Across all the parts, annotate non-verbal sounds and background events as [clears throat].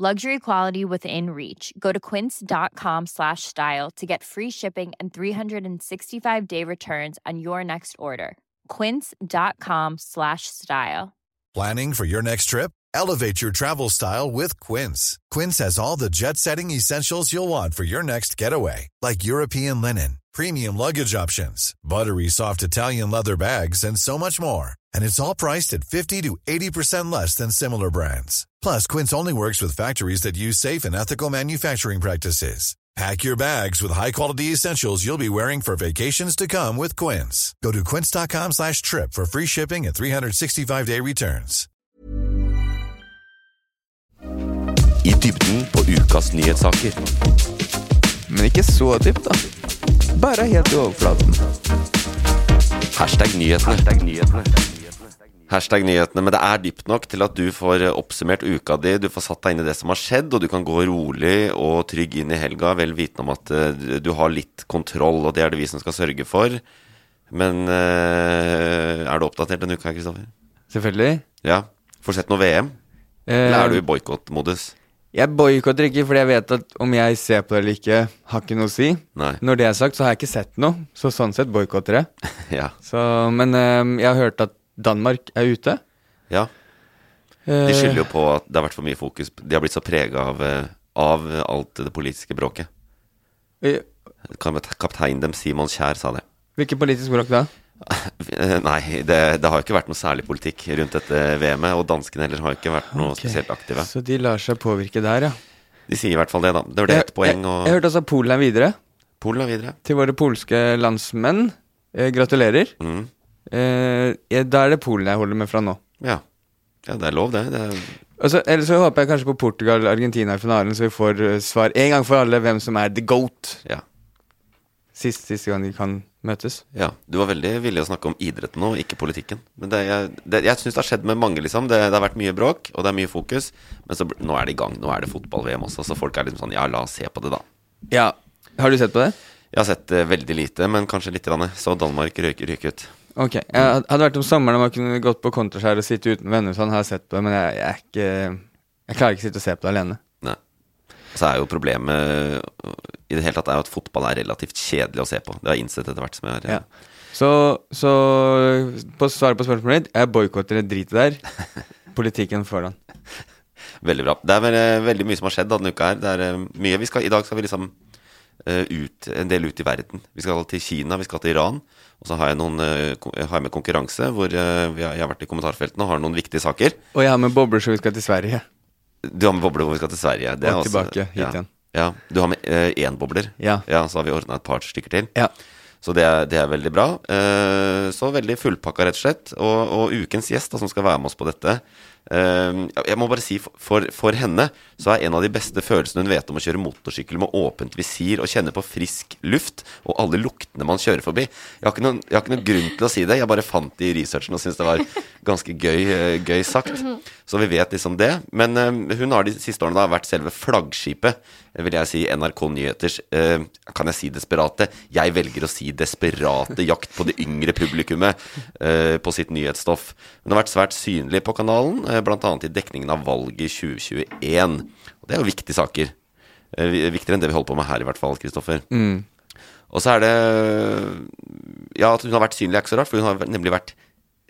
Luxury quality within reach. Go to quince.com slash style to get free shipping and 365 day returns on your next order. Quince.com slash style. Planning for your next trip? Elevate your travel style with Quince. Quince has all the jet setting essentials you'll want for your next getaway, like European linen, premium luggage options, buttery soft Italian leather bags, and so much more. And it's all priced at 50 to 80% less than similar brands. Plus, Quince only works with factories that use safe and ethical manufacturing practices. Pack your bags with high-quality essentials you'll be wearing for vacations to come with Quince. Go to quince.com slash trip for free shipping and 365-day returns. I dybden på ukas nyhetssaker. Men ikke så dypt, da. Bare helt i overflaten. Hashtag. Hashtag. Men det er dypt nok til at du får oppsummert uka di. Du får satt deg inn i det som har skjedd, og du kan gå rolig og trygg inn i helga, vel vitende om at eh, du har litt kontroll, og det er det vi som skal sørge for. Men eh, er du oppdatert denne uka, Kristoffer? Selvfølgelig. Ja. Får sett noe VM? Eller er du i boikottmodus? Jeg boikotter ikke, fordi jeg vet at om jeg ser på det eller ikke, har ikke noe å si. Nei. Når det er sagt, så har jeg ikke sett noe, så sånn sett boikotter jeg. [laughs] Ja. Så, men eh, jeg har hørt at Danmark er ute. ja. De skylder jo på at det har vært for mye fokus De har blitt så prega av, eh, av alt det politiske bråket. Kaptein Kapteinen dem, Simon Kjær, sa det. Hvilket politisk bråk da? [laughs] Eh, Nei, det, det har ikke vært noe særlig politikk rundt dette VM-et. Og danskene heller har jo ikke vært noe okay. spesielt aktive. Så de lar seg påvirke der, ja. De sier i hvert fall det, da. Det var det ett poeng, jeg, jeg hørte også Polen er videre. Polen er videre. Til våre polske landsmenn. Eh, gratulerer. Mm. Eh, ja, da er det Polen jeg holder med fra nå. Ja. ja, det er lov, det. det er, Altså, Eller så håper jeg kanskje på Portugal-Argentina i finalen, så vi får eh, svar en gang for alle hvem som er the goat. ja. Sist, siste gang de kan møtes. ja. Du var veldig villig å snakke om idretten nå, ikke politikken. Men det, jeg, det, jeg syns det har skjedd med mange, liksom. Det, det har vært mye bråk, og det er mye fokus. Men så, nå er det i gang. Nå er det fotball-VM også, så folk er liksom sånn Ja, la oss se på det, da. Ja. Har du sett på det? Jeg har sett eh, veldig lite, men kanskje litt. Grann. Så Danmark røyker ryke ut. Ok. Jeg hadde vært om sommeren og man kunne gått på kontraskjær og sitte uten venner, sånn har jeg sett på det, men jeg, jeg er ikke Jeg klarer ikke å sitte og se på det alene. Nei. Så er jo problemet i det hele tatt er jo at fotball er relativt kjedelig å se på. Det har jeg innsett etter hvert som jeg har Ja. Så, så på svaret på spørsmålet ditt, jeg boikotter det dritet der. [laughs] Politikken foran. Veldig bra. Det er eh, veldig mye som har skjedd denne uka her. Det er eh, mye vi skal, I dag skal vi liksom ut, en del ut i verden. Vi skal til Kina, vi skal til Iran. Og så har jeg, noen, eh, jeg har med konkurranse hvor eh, vi har, jeg har vært i kommentarfeltene og har noen viktige saker. Og jeg har med bobler, så vi skal til Sverige. Du har med bobler hvor vi skal til Sverige. Det Og også- tilbake hit ja. igjen. Ja. Du har med eh, én bobler. Ja. Så har vi ordna et par stykker til. Ja. Så det er, det er veldig bra. Eh, så veldig fullpakka, rett og slett. Og, og ukens gjest da, som skal være med oss på dette eh, Jeg må bare si, for- for, henne så er en av de beste følelsene hun vet om å kjøre motorsykkel med åpent visir og kjenne på frisk luft og alle luktene man kjører forbi. Jeg har ikke noen, har ikke noen grunn til å si det, jeg bare fant det i researchen og syntes det var ganske gøy, eh, gøy sagt. Så vi vet liksom det. Men eh, hun har de siste årene da vært selve flaggskipet, vil jeg si, NRK Nyheters eh, Kan jeg si desperate? Jeg velger å si desperate jakt på det yngre publikummet eh, på sitt nyhetsstoff. Hun har vært svært synlig på kanalen, eh, bl.a. i dekningen av valget i 2021. Og det er jo viktige saker. Eh, viktigere enn det vi holder på med her, i hvert fall, Kristoffer. Og så er det Ja, at hun har vært synlig, er ikke så rart, for hun har nemlig vært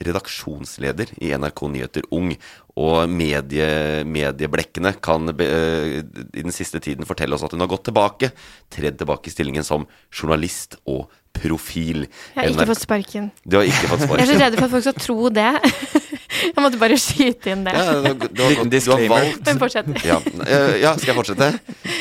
redaksjonsleder i NRK Nyheter Ung. Og medie, medieblekkene kan be, eh, i den siste tiden fortelle oss at hun har gått tilbake. Tredd tilbake i stillingen som journalist og profil. Jeg har ikke NRK fått sparken. Du har ikke fått sparken. Jeg er så redd for at folk skal tro det. [laughs] Jeg måtte bare skyte inn det. Ja, du, har- du, har, du har valgt Men fortsett. ja, eh, ja, skal jeg fortsette?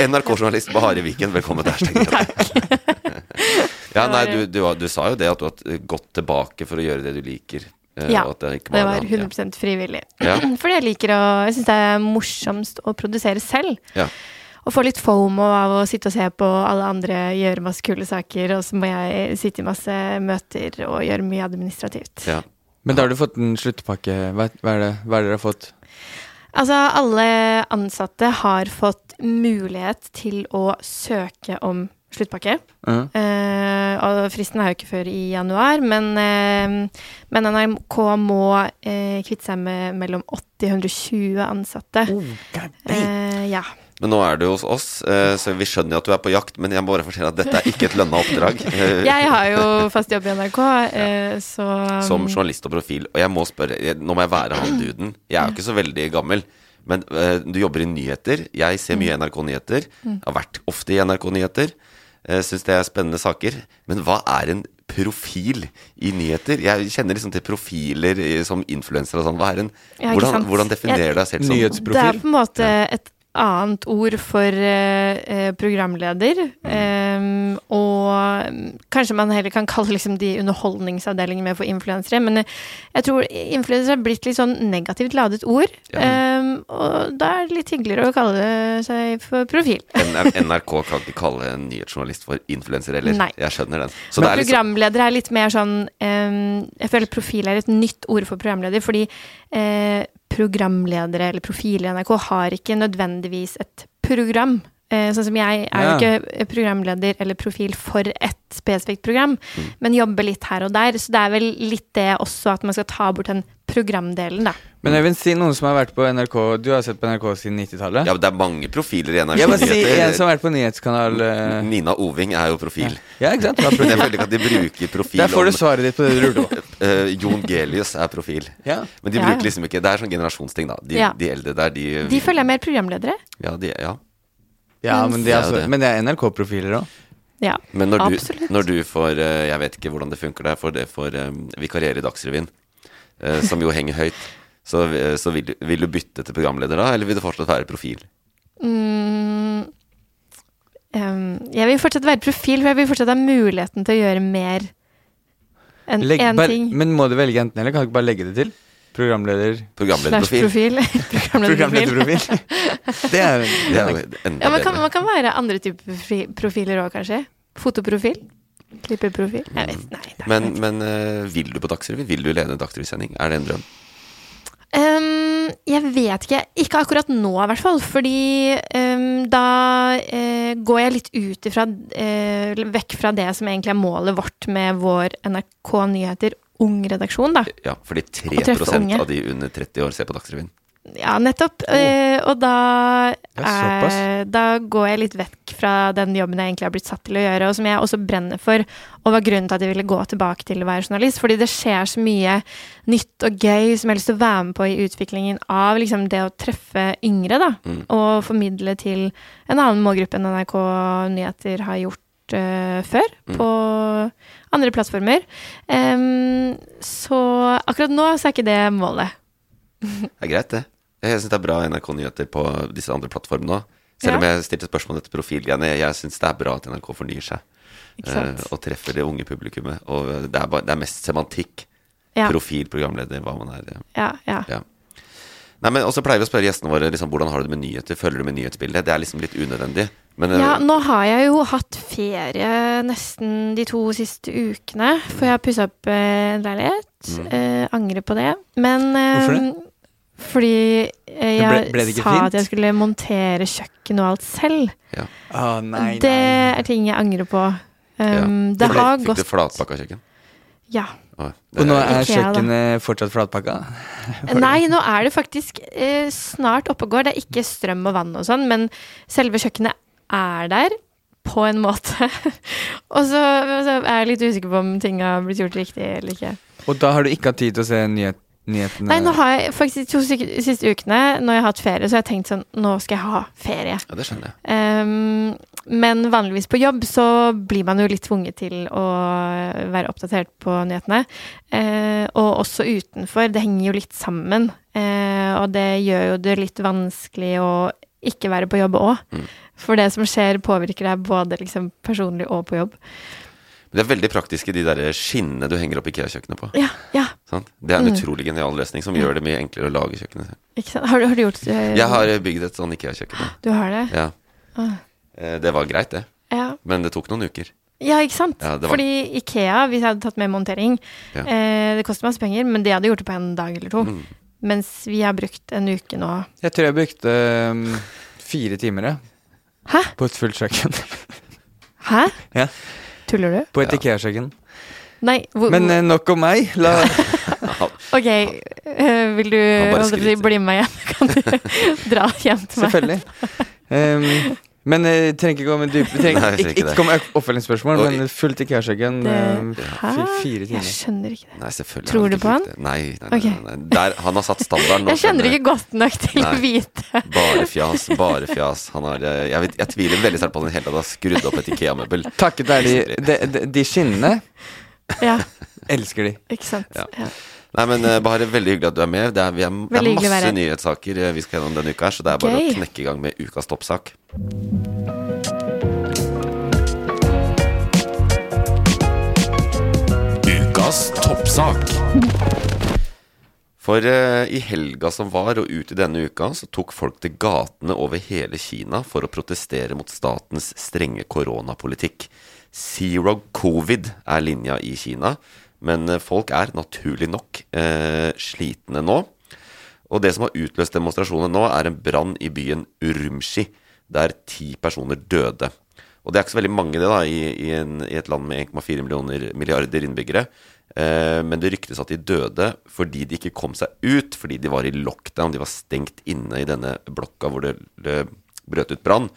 NRK-journalist Bahare Viken, velkommen til hashtag. [laughs] ja, nei, du, du, du sa jo det at du har gått tilbake for å gjøre det du liker. Eh, Ja, og at det, ikke Det var han- 100 frivillig. Ja. [clears throat] Fordi jeg liker å Jeg syns det er morsomst å produsere selv. Ja. og få litt fomo av å sitte og se på alle andre gjøre masse kule saker, og så må jeg sitte i masse møter og gjøre mye administrativt. Ja. Men da har du fått en sluttpakke. Hva, hva er det hva er dere har fått? Altså, alle ansatte har fått mulighet til å søke om sluttpakke. Ja. Eh, og fristen er jo ikke før i januar, men, eh, men NRK må eh, kvitte seg med mellom 80 og 120 ansatte. Eh, ja. Men nå er du hos oss, så vi skjønner jo at du er på jakt. Men jeg må bare fortelle at dette er ikke et lønna oppdrag. [laughs] Jeg har jo fast jobb i NRK, ja. så Som journalist og profil. Og jeg må spørre, nå må jeg være han duden. Jeg er jo ikke så veldig gammel. Men du jobber i nyheter. Jeg ser mye NRK Nyheter. Har vært ofte i NRK Nyheter. Uh, Syns det er spennende saker. Men hva er en profil i nyheter? Jeg kjenner liksom til profiler som influensere og sånn. Hva er en Ja, hvordan, hvordan definerer du deg selv som Nyhetsprofil? Det er på en måte et annet ord for eh, programleder. programleder. eh, og mm, kanskje man heller kan [laughs] kalle liksom de underholdningsavdelingene for influensere. Men eh, jeg tror influensere har blitt litt sånn negativt ladet ord. Ja. eh, og da er det litt hyggeligere å kalle seg for profil. NRK kan ikke kalle en nyhetsjournalist for influenser heller. Nei. Jeg skjønner den. Så Men det er liksom programleder er litt mer sånn eh, Jeg føler profil er et nytt ord for programleder, fordi eh, programledere eller profiler i NRK har ikke nødvendigvis et program. Eh, sånn som jeg er jo ikke programleder eller profil for et spesifikt program, men jobber litt her og der. Så det er vel litt det også at man skal ta bort den programdelen, da. Men jeg vil si noen som har vært på NRK Du har sett på NRK siden 90-tallet? Ja, men det er mange profiler i NRK Jeg vil si en som har vært på nyhetskanal uh... Nina Oving er jo profil. Ja, ikke sant? Jeg føler ikke at de bruker profil Der får du om svaret ditt på det du lurte på. uh, [laughs] Jon Gelius er profil. Ja. Men de bruker liksom ikke Det er sånn generasjonsting, da. De, Ja. de eldre der, de De føler jeg er mer programledere. Ja, de, ja. Ja, men det Det er, altså, men det er NRK-profiler òg. Ja. Men når du, når du får eh, Jeg vet ikke hvordan det funker der, for det får um, vikariere i Dagsrevyen, eh, som jo henger høyt. Så, eh, så vil, du, vil du bytte til programleder da, eller vil du fortsatt være profil? Mm, um, jeg vil fortsatt være profil, for jeg vil fortsatt ha muligheten til å gjøre mer enn én en ting. Men må du velge enten eller? Kan du ikke bare legge det til? Programleder Programlederprofil. [laughs] Programlederprofil. Programlederprofil. det er Det er [laughs] enda Ja, man kan, bedre. man kan være andre typer profiler òg, kanskje. Fotoprofil. Klippeprofil. Jeg vet, nei, er Men, men uh, vil du på Dagsrevyen? Vil du lede Dagsrevy-sending? Er det en drøm? Um, jeg vet ikke. Ikke akkurat nå, i hvert fall. Fordi um, da uh, går jeg litt ut ifra uh, Vekk fra det som egentlig er målet vårt med vår NRK Nyheter ung-redaksjon, da. Ja, fordi 3 unge. av de under 30 år ser på Dagsrevyen. Ja, nettopp. Eh, og da, ja, eh, da går jeg litt vekk fra den jobben jeg egentlig har blitt satt til å gjøre, og som jeg også brenner for, og var grunnen til at jeg ville gå tilbake til å være journalist. Fordi det skjer så mye nytt og gøy som jeg har lyst til å være med på i utviklingen av liksom, det å treffe yngre, da. Mm. Og formidle til en annen målgruppe enn NRK Nyheter har gjort uh, før, Mm. på andre plattformer. Um, så akkurat nå så er ikke det målet. Det er greit, det. Jeg syns det er bra NRK Nyheter på disse andre plattformene òg. Selv om Ja. jeg stilte spørsmål etter profilgreiene. Jeg syns det er bra at NRK fornyer seg eh, og treffer det unge publikummet. Og det er, bare, det er mest semantikk. Ja. Profil, programleder, hva man er. eh. Ja, ja. Ja. Nei, men også pleier vi å spørre gjestene våre liksom, hvordan har du det med nyheter. Følger du med nyhetsbildet? Det er liksom litt unødvendig. Men eh, Ja, nå har jeg jo hatt ferie nesten de to siste ukene, for jeg har pussa opp eh, en leilighet. Mm. Eh, angrer på det. Men eh, Hvorfor det? Fordi eh, jeg ble- ble det sa fint? at jeg skulle montere kjøkken og alt selv. Å, nei, det nei. er ting jeg angrer på. ja. Um, Det Ble- har Fikk gått du flatpakka kjøkken? Ja. Og nå er- da. kjøkkenet fortsatt flatpakka? Nei, nå er det faktisk eh, snart oppe og går. Det er ikke strøm og vann og sånn, men selve kjøkkenet er der. På en måte. [laughs] og så, så er jeg litt usikker på om ting har blitt gjort riktig eller ikke. Og da har du ikke hatt tid til å se nyhet, nyhetene? Nei, nå har jeg faktisk de to siste ukene, når jeg har hatt ferie, så har jeg tenkt sånn Nå skal jeg ha ferie. Ja, det skjønner jeg. Um, men vanligvis på jobb så blir man jo litt tvunget til å være oppdatert på nyhetene. Uh, og også utenfor. Det henger jo litt sammen. Uh, og det gjør jo det litt vanskelig å ikke være på jobb òg. Mm. For det som skjer, påvirker deg både liksom personlig og på jobb. Det er veldig praktisk i de der skinnene du henger opp Ikea-kjøkkenet på. Ja, ja, Sant? Det er en Mm. utrolig genial løsning som gjør det mye enklere å lage kjøkkenet. ikke sant. Har, du- har du gjort eh, Jeg har bygd et sånn Ikea-kjøkken. Du har det? Ja. Ah. Eh, Det var greit, det. Ja. Men det tok noen uker. Ja, ikke sant? Ja, var- Fordi Ikea, hvis jeg hadde tatt med montering, Ja. eh, det koster masse penger, men det hadde gjort det på en dag eller to. Mm. Mens vi har brukt en uke nå. Jeg tror jeg brukte um, fire timer jeg, Hæ? på et fullt kjøkken. Hæ? Ja. Tuller du? På et. Ikea-kjøkken. Nei, hvor, Men eh, nok om meg. La, [laughs] Ok, eh, vil du Han bare holdt på å si, skryter. bli med meg hjem? [laughs] Kan du [laughs] dra hjem til meg? selvfølgelig. Um, men jeg trenger ikke gå med dyp ting. Nei, ikke, ikke ikke med oppfølgingsspørsmål, men fullt Ikea-kjøkken. Fire timer. Jeg skjønner ikke det. Nei, selvfølgelig. Tror du på han? Nei, nei, nei, nei, nei. Der, han har satt standarden. Jeg kjenner ikke godt nok til å vite. Bare fjas, bare fjas. Han har, eh, jeg, vet, jeg tviler veldig sterkt på at han hele tatt har skrudd opp et Ikea-møbel. Takket være de, de, de, de skinnene. Ja, Elsker de. ikke sant. Ja. Ja. Nei, men eh, Bare veldig hyggelig at du er med. Det er, vi er, det er masse være nyhetssaker eh, vi skal gjennom denne uka, her, så det er bare Gøy. å knekke i gang med ukas toppsak. Ukas toppsak. For eh, i helga som var, og ut i denne uka, så tok folk til gatene over hele Kina for å protestere mot statens strenge koronapolitikk. Zero covid er linja i Kina, men eh, folk er naturlig nok eh, slitne nå. Og det som har utløst demonstrasjonene nå, er en brann i byen Urumqi, der ti personer døde. Og det er ikke så veldig mange det da, i, i, en, i et land med 1,4 millioner milliarder innbyggere. Eh, men det ryktes at de døde fordi de ikke kom seg ut, fordi de var i lockdown. De var stengt inne i denne blokka hvor det, det brøt ut brann.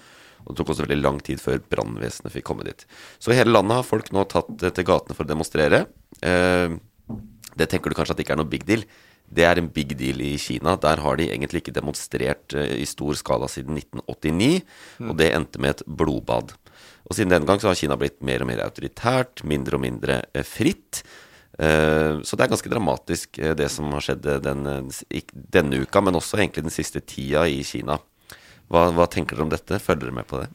Og det tok også veldig lang tid før brannvesenet fikk komme dit. Så i hele landet har folk nå tatt eh, til gatene for å demonstrere. Eh, det tenker du kanskje at det ikke er noe big deal. Det er en big deal i Kina. Der har de egentlig ikke demonstrert eh, i stor skala siden 1989, og det endte med et blodbad. Og siden den gang så har Kina blitt mer og mer autoritært, mindre og mindre fritt. Så det er ganske dramatisk det som har skjedd den, denne uka, men også egentlig den siste tida i Kina. Hva, hva tenker dere om dette? Følger dere med på det?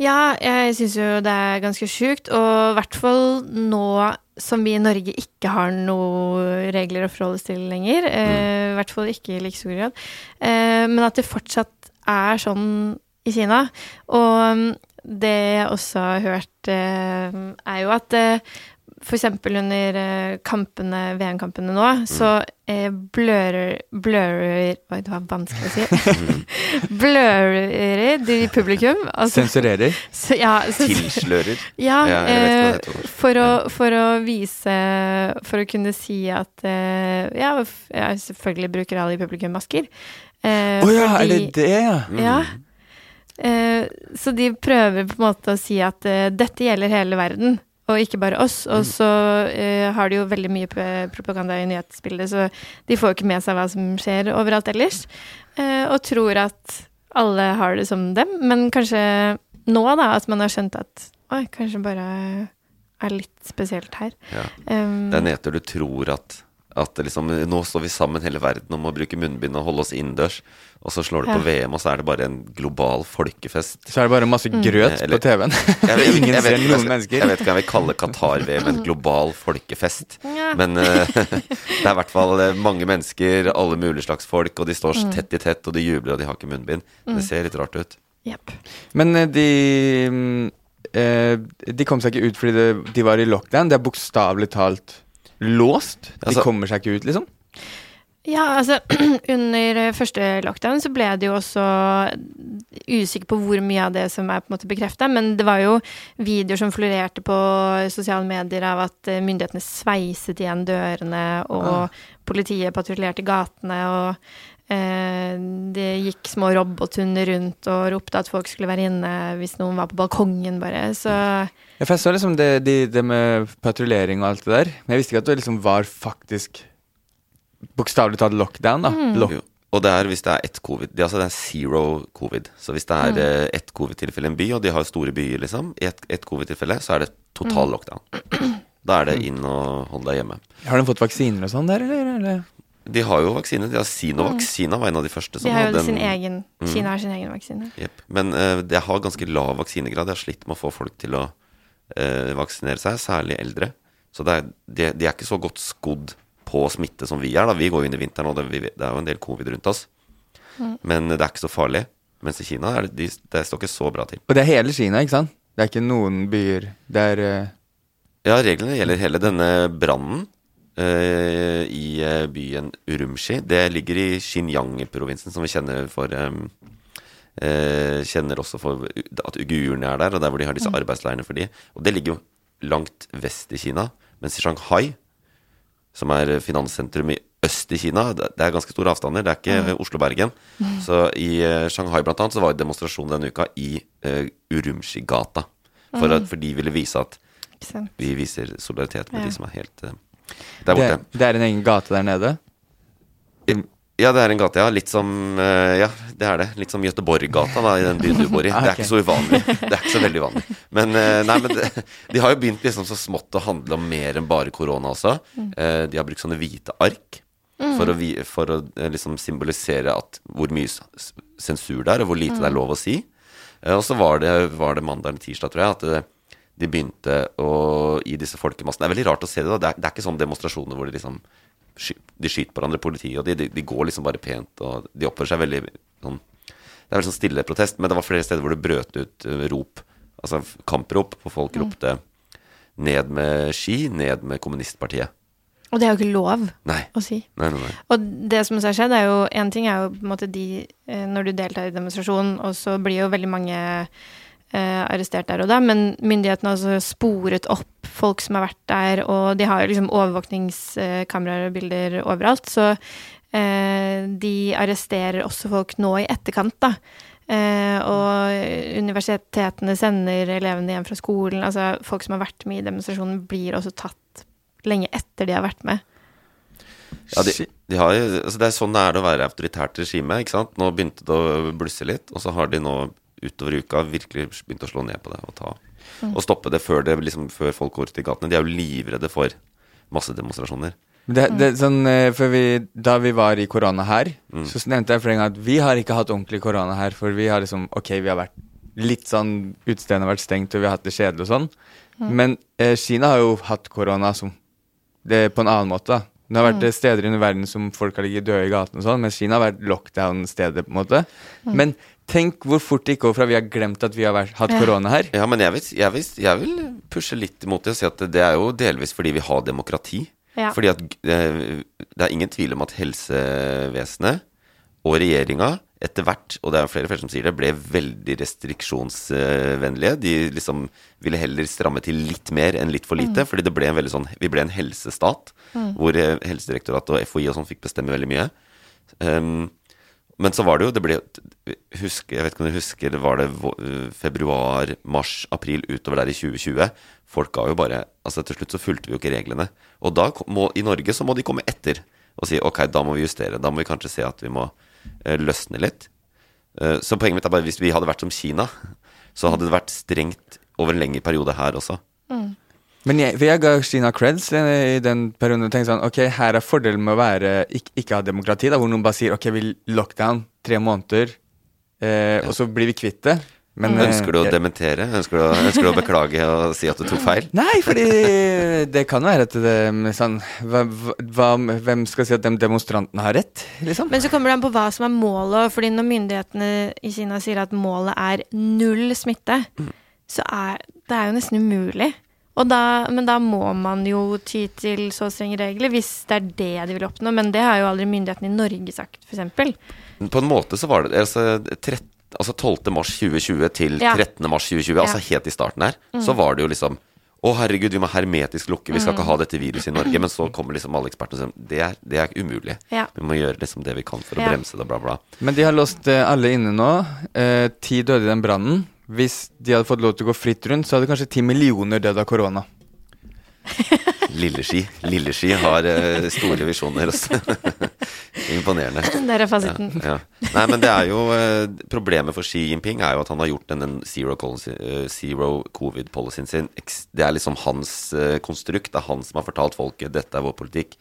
Ja, jeg syns jo det er ganske sjukt, og i hvert fall nå som vi i Norge ikke har noen regler å forholde oss til lenger. eh, I hvert fall ikke i like stor grad. Eh, men at det fortsatt er sånn i Kina. Og mm, det jeg også har hørt, eh, er jo at eksempel under eh, kampene, VM-kampene nå, så eh, blører Blører Oi, det var vanskelig å si. [laughs] blører de publikum. Altså, Sensurerer. [laughs] så, ja, så, Tilslører? ja, Ja, eh, for, å, for å vise For å kunne si at eh, Ja, selvfølgelig bruker alle i publikum masker. Eh, oh, ja, er det det, ja? Ja. Eh, så de prøver på en måte å si at dette gjelder hele verden, og ikke bare oss. Og så uh, har de jo veldig mye propaganda i nyhetsbildet, så de får jo ikke med seg hva som skjer overalt ellers. Uh, og tror at alle har det som dem, men kanskje nå, da, at man har skjønt at oi, kanskje bare er litt spesielt her. Ja. Um, Det er nedtur du tror at, at liksom, nå står vi sammen hele verden om å bruke munnbind og holde oss innendørs, og så slår det på VM, og så er det bare en global folkefest. Så er det bare masse grøt mm. på TV-en. [laughs] Ingen ser noen mennesker. Jeg vet ikke om jeg vil kalle Qatar-VM, en [laughs] global folkefest. Ja. Men uh, [laughs] det er i hvert fall eh, mange mennesker, alle mulige slags folk, og de står Mm. tett i tett, og de jubler, og de har ikke munnbind. Det ser litt rart ut. Yep. Men eh, de mm, eh, De kom seg ikke ut fordi de var i lockdown. Det er bokstavelig talt låst. De Altså- kommer seg ikke ut, liksom. Ja, altså [clears throat] under første lockdown så ble det jo også usikker på hvor mye av det som er på en måte bekrefta, men det var jo videoer som florerte på sosiale medier av at eh, myndighetene sveiset igjen dørene, og politiet patruljerte gatene, og det gikk små robothunder rundt og ropte at folk skulle være inne hvis noen var på balkongen, bare. Så Ja, for jeg så liksom det, det, det med patruljering og alt det der. Men jeg visste ikke at det liksom var faktisk bokstavelig talt lockdown, da. Lock Og det er hvis det er ett covid. Det, er altså det er zero covid. Så hvis det er mm. ett covid-tilfelle i en by, og de har store byer, liksom, i ett et covid-tilfelle, så er det total lockdown. Da er det inn og holde deg hjemme. Har de fått vaksiner og sånn der, eller? De har jo vaksine. De har Sinovac. Kina var en av de første som de har jo hadde sin en- egen Kina har sin egen vaksine. Yep. Men uh, det har ganske lav vaksinegrad. Jeg har slitt med å få folk til å uh, vaksinere seg, særlig eldre. Så det er, de, de er ikke så godt skodd på smitte som vi er. da Vi går jo inn i vinteren, og det, vi, det er jo en del covid rundt oss. Men det er ikke så farlig. Mens i Kina er det, de, det står ikke så bra til. Og det er hele Kina, ikke sant? Det er ikke noen byer der uh... Ja, reglene gjelder hele denne brannen eh, i eh, byen Urumqi. Det ligger i Xinjiang-provinsen, som vi kjenner for eh, eh, Kjenner også for at uigurene er der, og der hvor de har disse arbeidsleirene for de. Og det ligger jo langt vest i Kina. Mens i Shanghai, som er finanssentrum i øst i Kina, det er ganske store avstander. Det er ikke mm. Oslo-Bergen. Så i eh, Shanghai blant annet så var det demonstrasjon denne uka i uh, Urumqi-gata. For, at- for de ville vise at vi viser solidaritet med Ja. de som er helt eh, der det, borte. det er en egen gate der nede? Ja, det er en gate, ja. Litt som eh, Ja, det er det. Litt som Göteborggata, da, i den byen du bor i. [laughs] Det er ikke så uvanlig. Det er ikke så veldig uvanlig. Men, eh, nei, men det, de har jo begynt liksom så smått å handle om mer enn bare korona også. Eh, de har brukt sånne hvite ark for å, for å liksom symbolisere at hvor mye sensur det er, og hvor lite det er lov å si. Og så var det, var det mandag eller tirsdag, tror jeg, at det, de begynte å i disse folkemassene Det er veldig rart å se det. da Det er, det er ikke sånne demonstrasjoner hvor de liksom De skyter på hverandre, politiet, og de, de, de går liksom bare pent, og de oppfører seg veldig sånn Det er veldig sånn stille protest, men det var flere steder hvor det brøt ut eh, rop, altså kamprop, hvor folk ropte ned med Ski, ned med kommunistpartiet. Og det er jo ikke lov Nei. å si. Nei, nei, nei. Og det som har skjedd, er jo En ting er jo på en måte de eh, Når du deltar i demonstrasjonen, og så blir jo veldig mange eh, arrestert der og da, men myndighetene har altså sporet opp folk som har vært der, og de har liksom overvåkningskameraer og bilder overalt, så eh, de arresterer også folk nå i etterkant, da. Eh, og universitetene sender elevene hjem fra skolen. Altså folk som har vært med i demonstrasjonen, blir også tatt lenge etter de har vært med. Ja, de, de har, altså det er sånn det er å være autoritært regime. ikke sant? Nå begynte det å blusse litt, og så har de nå utover uka virkelig begynt å slå ned på det og, ta, og stoppe det før, det liksom, før folk går ut i gatene. De er jo livredde for massedemonstrasjoner. Men Det, det, sånn, eh, for vi, da vi var i korona her, så nevnte jeg flere ganger at vi har ikke hatt ordentlig korona her, for vi har liksom Ok, vi har vært litt sånn Utestedene har vært stengt, og vi har hatt det kjedelig og sånn. Men eh, Kina har jo hatt korona som det på en annen måte. da. Det har vært mm. steder i verden som folk har ligget døde i gaten og sånn, mens Kina har vært lockdown-stedet, på en måte. Men tenk hvor fort det gikk over fra vi har glemt at vi har vært, hatt korona her. Ja, men jeg vil, jeg, vil, jeg vil pushe litt imot det og si at det er jo delvis fordi vi har demokrati. Ja. Fordi at eh, det er ingen tvil om at helsevesenet og regjeringa etter hvert, og det er flere flere som sier det, ble veldig restriksjonsvennlige. De liksom ville heller stramme til litt mer enn litt for lite, fordi det ble en veldig sånn, vi ble en helsestat hvor eh, Helsedirektoratet og FHI og sånn fikk bestemme veldig mye. Um, men så var det jo det ble, husker, Jeg vet ikke om du husker, var det februar, mars, april utover der i 2020. Folk ga jo bare altså Til slutt så fulgte vi jo ikke reglene. Og da må, i Norge så må de komme etter og si ok, da må vi justere. Da må vi kanskje se at vi må eh, løsne litt. Eh, så poenget mitt er bare hvis vi hadde vært som Kina, så hadde det vært strengt over en lengre periode her også. Men jeg, for jeg ga Kina creds eh, i den perioden og tenkte sånn Ok, her er fordelen med å være ikke, ikke ha demokrati, da, hvor noen bare sier ok, vi lockdown tre måneder, eh, og så blir vi kvitt det. Men, eh, Ønsker du å jeg- dementere? Ønsker du, ønsker du å beklage og si at du tok feil? [laughs] Nei, fordi det kan være at det er sånn hva, hva, Hvem skal si at de demonstrantene har rett, liksom? Men så kommer det an på hva som er målet. fordi når myndighetene i Kina sier at målet er null smitte, så er det er jo nesten umulig. Og da, men da må man jo ty til så strenge regler, hvis det er det de vil oppnå. Men det har jo aldri myndighetene i Norge sagt, f.eks. På en måte så var det altså, 13, altså 12. mars 2020 til Ja. 13. mars 2020, altså helt i starten her, så var det jo liksom å, herregud, vi må hermetisk lukke, vi skal ikke ha dette viruset i Norge. Men så kommer liksom alle ekspertene og sier det er, det er umulig. Ja. Vi må gjøre liksom det vi kan for å Ja. bremse det, bla, bla. Men de har låst eh, alle inne nå. Eh, ti døde i den brannen. Hvis de hadde fått lov til å gå fritt rundt, så hadde kanskje ti millioner dødd av korona. [laughs] Lilleski. Lilleski har eh, store visjoner. også. [laughs] Imponerende. [laughs] Der er fasiten. Ja. Nei, men det er jo eh, Problemet for Xi Jinping er jo at han har gjort denne zero, policy, eh, zero covid-policyen sin. Det er liksom hans konstrukt. Det er han som har fortalt folket dette er vår politikk.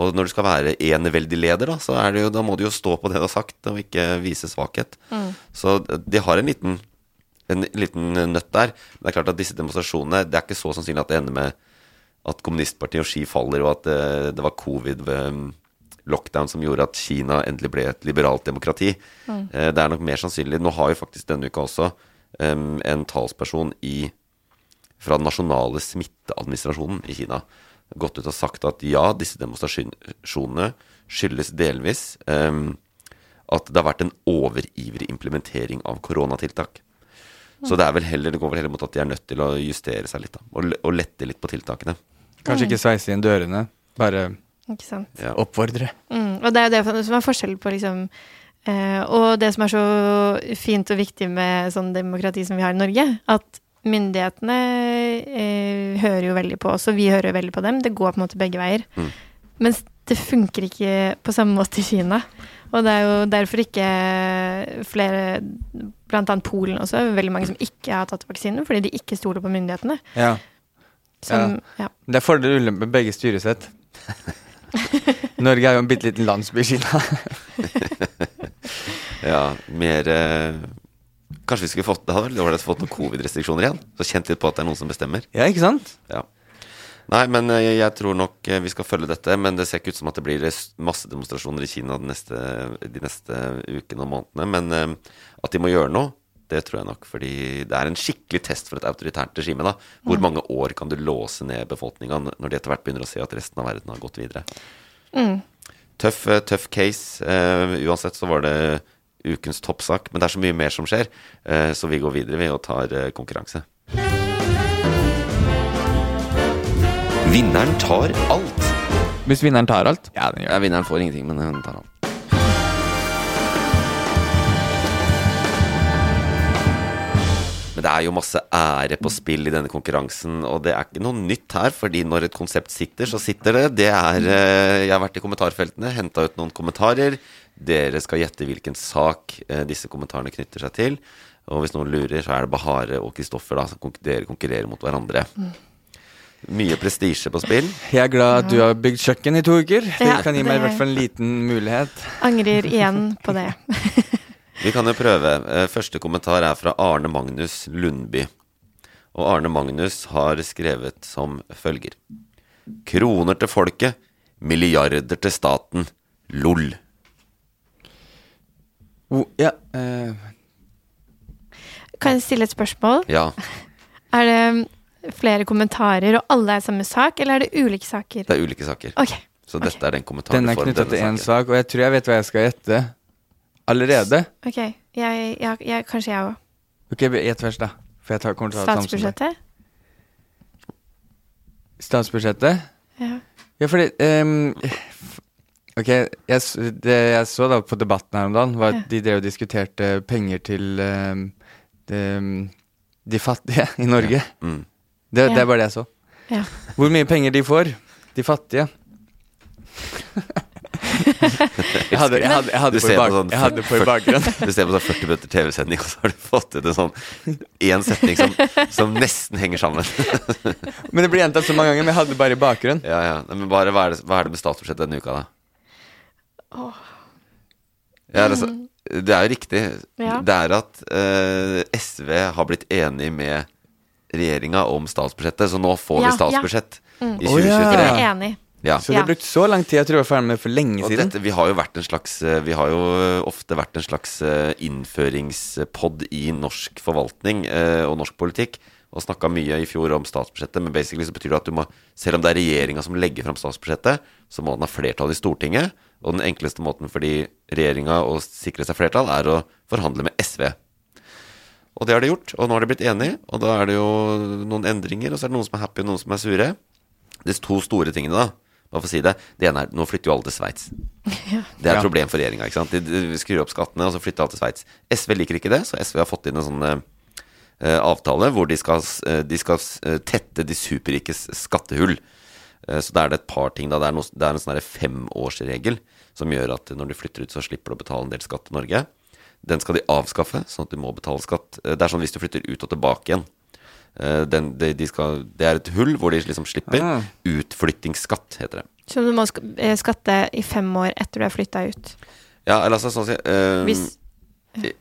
Og når du skal være eneveldig leder, da, så er det jo, da må du jo stå på det du har sagt, og ikke vise svakhet. Så de har en liten, en liten nøtt der. Men det er klart at disse demonstrasjonene Det er ikke så sannsynlig at det ender med at kommunistpartiet og Ski faller, og at det, det var covid ved, lockdown som gjorde at Kina endelig ble et liberalt demokrati. Mm. det er nok mer sannsynlig Nå har jo faktisk denne uka også um, en talsperson i fra den nasjonale smitteadministrasjonen i Kina gått ut og sagt at ja, disse demonstrasjonene skyldes delvis um, at det har vært en overivrig implementering av koronatiltak. Så det, er vel heller, det går vel heller mot at de er nødt til å justere seg litt da, og, og lette litt på tiltakene. Kanskje ikke sveise inn dørene, bare Ikke sant. Ja. oppfordre. Mm, og det er jo det som er forskjellen på liksom eh, Og det som er så fint og viktig med sånn demokrati som vi har i Norge, at myndighetene eh, hører jo veldig på oss, og vi hører jo veldig på dem. Det går på en måte begge veier. Mm. Mens det funker ikke på samme måte i Kina. Og det er jo derfor ikke flere, annet Polen også, veldig mange som ikke har tatt vaksinen, fordi de ikke stoler på myndighetene. Ja. Som, ja. Det er fordel og ulempe med begge styresett. [laughs] Norge er jo en bitte liten landsby i Kina. [laughs] Ja, mer eh, Kanskje vi skulle fått Det hadde vært ålreit å få noen covid-restriksjoner igjen. Så kjent litt på at det er noen som bestemmer. ja, ikke sant? Ja. Nei, men jeg, jeg tror nok eh, vi skal følge dette. Men det ser ikke ut som at det blir masse demonstrasjoner i Kina de neste, de neste ukene og månedene. Men eh, at de må gjøre noe, det tror jeg nok. Fordi det er en skikkelig test for et autoritært regime. da Hvor mange år kan du låse ned befolkninga når de etter hvert begynner å se at resten av verden har gått videre? Mm. Tøff, eh, tøff case. Uh, uansett så var det ukens toppsak. Men det er så mye mer som skjer, uh, så vi går videre vi og tar uh, konkurranse. Vinneren tar alt. Hvis vinneren tar alt? Ja, den gjør Ja, vinneren får ingenting, men den tar alt. Men det er jo masse ære på spill i denne konkurransen, og det er ikke noe nytt her, fordi når et konsept sitter, så sitter det. Det er eh, Jeg har vært i kommentarfeltene, henta ut noen kommentarer. Dere skal gjette hvilken sak eh, disse kommentarene knytter seg til. Og hvis noen lurer, så er det Bahare og Kristoffer da, som konk- konkurrerer mot hverandre. Mye prestisje på spill. Jeg er glad at du har bygd kjøkken i to uker. Det Ja, kan gi meg i hvert fall en liten mulighet. Angrer igjen på det. [laughs] Vi kan jo prøve. Eh, Første kommentar er fra Arne Magnus Lundby. Og Arne Magnus har skrevet som følger. Kroner til folket, milliarder til staten. LOL. Oh, ja, eh, Kan jeg stille et spørsmål? Ja. [laughs] Er det flere kommentarer, og alle er samme sak, eller er det ulike saker? Det er ulike saker. Okay. Så dette er den kommentaren den er du får om knytta til én sak, og jeg tror jeg vet hva jeg skal gjette. Allerede. ok. Jeg, jeg, jeg, kanskje jeg òg. Ok, gjett først, da. For jeg tar, kommer til å ta. Statsbudsjettet? Statsbudsjettet? Ja. Ja, fordi um, Ok, jeg, det jeg så da på debatten her om dagen, var at Ja. de drev og diskuterte penger til um, de, de fattige i Norge. Mm. Det, Ja. det er bare det jeg så. Ja. Hvor mye penger de får, de fattige. [laughs] jeg hadde, jeg hadde, jeg hadde Du på ser i på sånn jeg hadde på i 40 bakgrunnen. [laughs] Du ser på sånn 40 minutter TV-sending, og så har du fått ut en sånn én setning som, som nesten henger sammen. [laughs] Men det blir gjentatt så mange ganger, men jeg hadde bare i bakgrunnen. Ja, ja. Men bare, hva, er det, hva er det med statsbudsjettet denne uka, da? Ja, altså, det er jo riktig. Ja. Det er at uh, SV har blitt enig med regjeringa om statsbudsjettet, så nå får Ja, vi statsbudsjett Mm. i 2023. Jeg er enig. Ja. Så det har brukt så lang tid. Jeg tror jeg var ferdig med det for lenge Og siden. dette, vi har jo vært en slags eh, Vi har jo eh, ofte vært en slags eh, innføringspod i norsk forvaltning eh, og norsk politikk. Og snakka mye i fjor om statsbudsjettet, men basically så betyr det at du må Selv om det er regjeringa som legger fram statsbudsjettet, så må den ha flertall i Stortinget. Og den enkleste måten for de regjeringa å sikre seg flertall, er å forhandle med SV. Og det har de gjort, og nå har de blitt enige. Og da er det jo noen endringer, og så er det noen som er happy, og noen som er sure. De to store tingene, da, bare for å si det. Det ene er nå flytter jo alle til Sveits. [laughs] Det er et problem for regjeringa. De, de skrur opp skattene, og så flytter alle til Sveits. SV liker ikke det, så SV har fått inn en sånn eh, avtale hvor de skal, eh, de skal eh, tette de superrikes skattehull. Eh, så da er det et par ting. da Det er, noe, det er en sånn femårsregel som gjør at når du flytter ut, så slipper du å betale en del skatt til Norge. Den skal de avskaffe, sånn at du må betale skatt. Eh, Det er sånn hvis du flytter ut og tilbake igjen. Eh, Den, de, de skal, det er et hull hvor de liksom slipper. Ah. Utflyttingsskatt, heter det. Så du må eh, skatte i fem år etter du har flytta ut. Ja, eller altså sånn å si eh, Hvis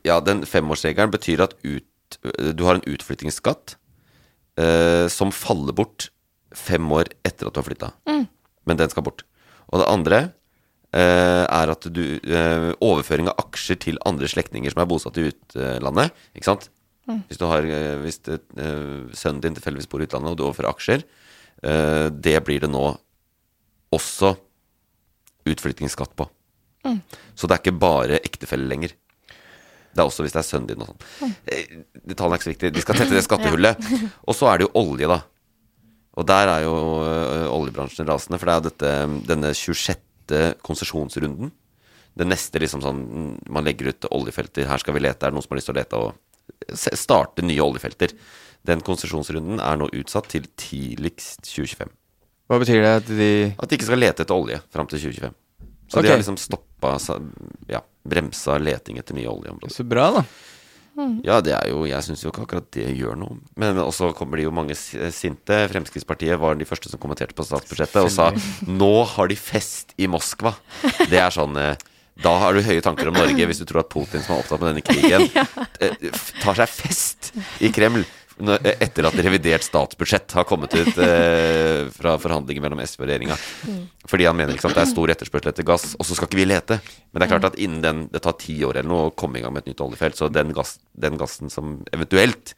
Ja, den femårsregelen betyr at ut, du har en utflyttingsskatt eh, som faller bort fem år etter at du har flytta. Mm. Men den skal bort. Og det andre er at du eh, Overføring av aksjer til andre slektninger som er bosatt i utlandet. Ikke sant? Hvis, du har, eh, hvis det, eh, sønnen din tilfeldigvis bor i utlandet, og du overfører aksjer, eh, det blir det nå også utflyttingsskatt på. Så det er ikke bare ektefelle lenger. Det er også hvis det er sønnen din og sånn. Mm. Detaljene er ikke så viktig. De skal tette det [laughs] skattehullet. [laughs] Og så er det jo olje, da. Og der er jo oljebransjen rasende, for det er jo dette, denne 26. konsesjonsrunden. Det neste liksom sånn Man legger ut oljefelter. Her skal vi lete. Er det noen som har lyst til å lete og starte nye oljefelter? Den konsesjonsrunden er nå utsatt til tidligst 2025. Hva betyr det at de At de ikke skal lete etter olje fram til 2025. Så okay. de har liksom stoppa Ja, bremsa leting etter nye oljeområder. Så bra, da. Ja, det er jo Jeg syns jo ikke akkurat det gjør noe. Men også kommer det jo mange sinte. Fremskrittspartiet var de første som kommenterte på statsbudsjettet og sa nå har de fest i Moskva. Det er sånn eh, Da har du høye tanker om Norge hvis du tror at Putin som er opptatt med denne krigen, [laughs] eh, tar seg fest i Kreml. Eh, Etter at revidert statsbudsjett har kommet ut eh, fra forhandlinger mellom SV og regjeringa. Fordi han mener ikke sant, det er stor etterspørsel etter gass, og så skal ikke vi lete. Men det er klart at innen den Det tar ti år eller noe å komme i gang med et nytt oljefelt, så den, gass, den gassen som eventuelt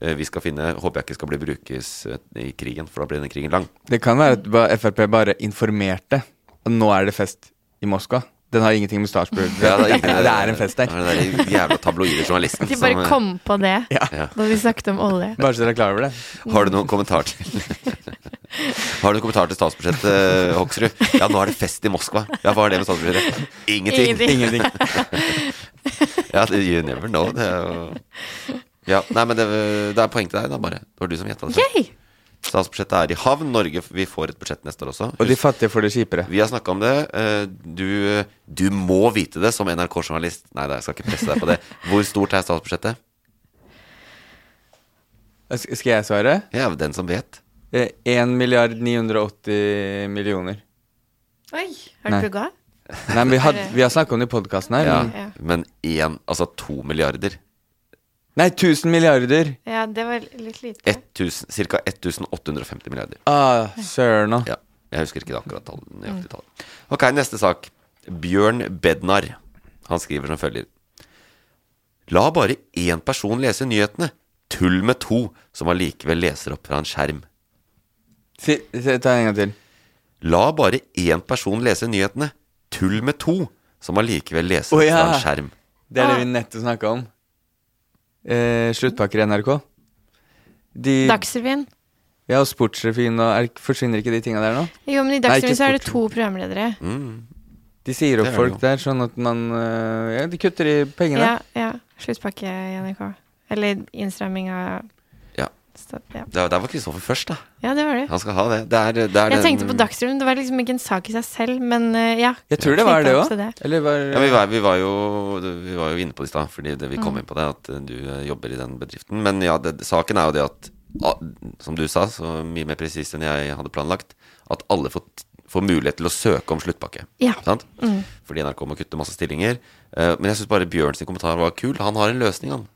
eh, vi skal finne, håper jeg ikke skal bli brukes eh, i krigen, for da blir denne krigen lang. Det kan være at Frp bare informerte at nå er det fest i Moskva. Den har ingenting med statsbudsjettet Ja, det, [laughs] det, er, det er en fest der. Det er den jævla tabloide journalisten De bare som, eh, kom på det Ja. Da vi snakket om olje. Bare så dere er klar over det. Har du noen kommentar til [laughs] Har du noen kommentar til statsbudsjettet, eh, Hoksrud? Ja, nå er det fest i Moskva. Ja, hva har det med statsbudsjettet? Ingenting. Ingenting. [laughs] Ja, you never know. Det er jo Ja, nei, men det, det er poeng til deg, da, bare. Det var du som gjetta det. Yay! Statsbudsjettet er i havn. Norge Vi får et budsjett neste år også. Og de fattige får det kjipere. Vi har snakka om det. Eh, Du, du må vite det som NRK-journalist. Nei, da, jeg skal ikke presse deg på det. [laughs] Hvor stort er statsbudsjettet? Skal jeg svare? Ja, den som vet. Eh, 1 milliard 980 millioner. Oi, har du Nei. Nei, men vi, had, [laughs] vi har snakka om det i podkasten her. Men- Ja. Men én, altså to milliarder. Nei, 1000 milliarder! Ja, det var litt lite. 1000, Ca. 1850 milliarder. Ah, søren nå. Ja, jeg husker ikke det akkurat tallet, nøyaktig tallet. Ok, neste sak. Bjørn Bednar. Han skriver som følger. La bare én person lese nyhetene. Tull med to, som allikevel leser opp fra en skjerm. Si, si, ta en gang til. La bare én person lese nyhetene. Tull med to, som allikevel leser opp opp ja. fra en skjerm. Det er det Ah. vi nettopp snakka om. Eh, sluttpakker i NRK. De, Dagsrevyen. ja, og Sportsrevyen og er, Forsvinner ikke de tinga der nå? Jo, men i Dagsrevyen så er det to programledere. Mm. De sier opp Det folk der, sånn at man eh, Ja, de kutter i pengene. Ja, ja. Sluttpakke i NRK. Eller innstramming av Ja. stat- ja. Der, der var Kristoffer først, da. ja, det var det. Han skal ha det. det, er, det er Jeg den- tenkte på Dagsrevyen. Det var liksom ikke en sak i seg selv, men eh, ja. Jeg tror det var det òg. var Ja, vi var, vi, var jo, vi var jo inne på det i stad, fordi det, vi kom Mm. inn på det, at eh, du eh, jobber i den bedriften. Men ja, det, saken er jo det at, som du sa, så mye mer presist enn jeg hadde planlagt, at alle får, får mulighet til å søke om sluttpakke. Ja. Sant? Mm. Fordi NRK må kutte masse stillinger. Eh, men jeg syns bare Bjørn sin kommentar var kul. Han har en løsning, han.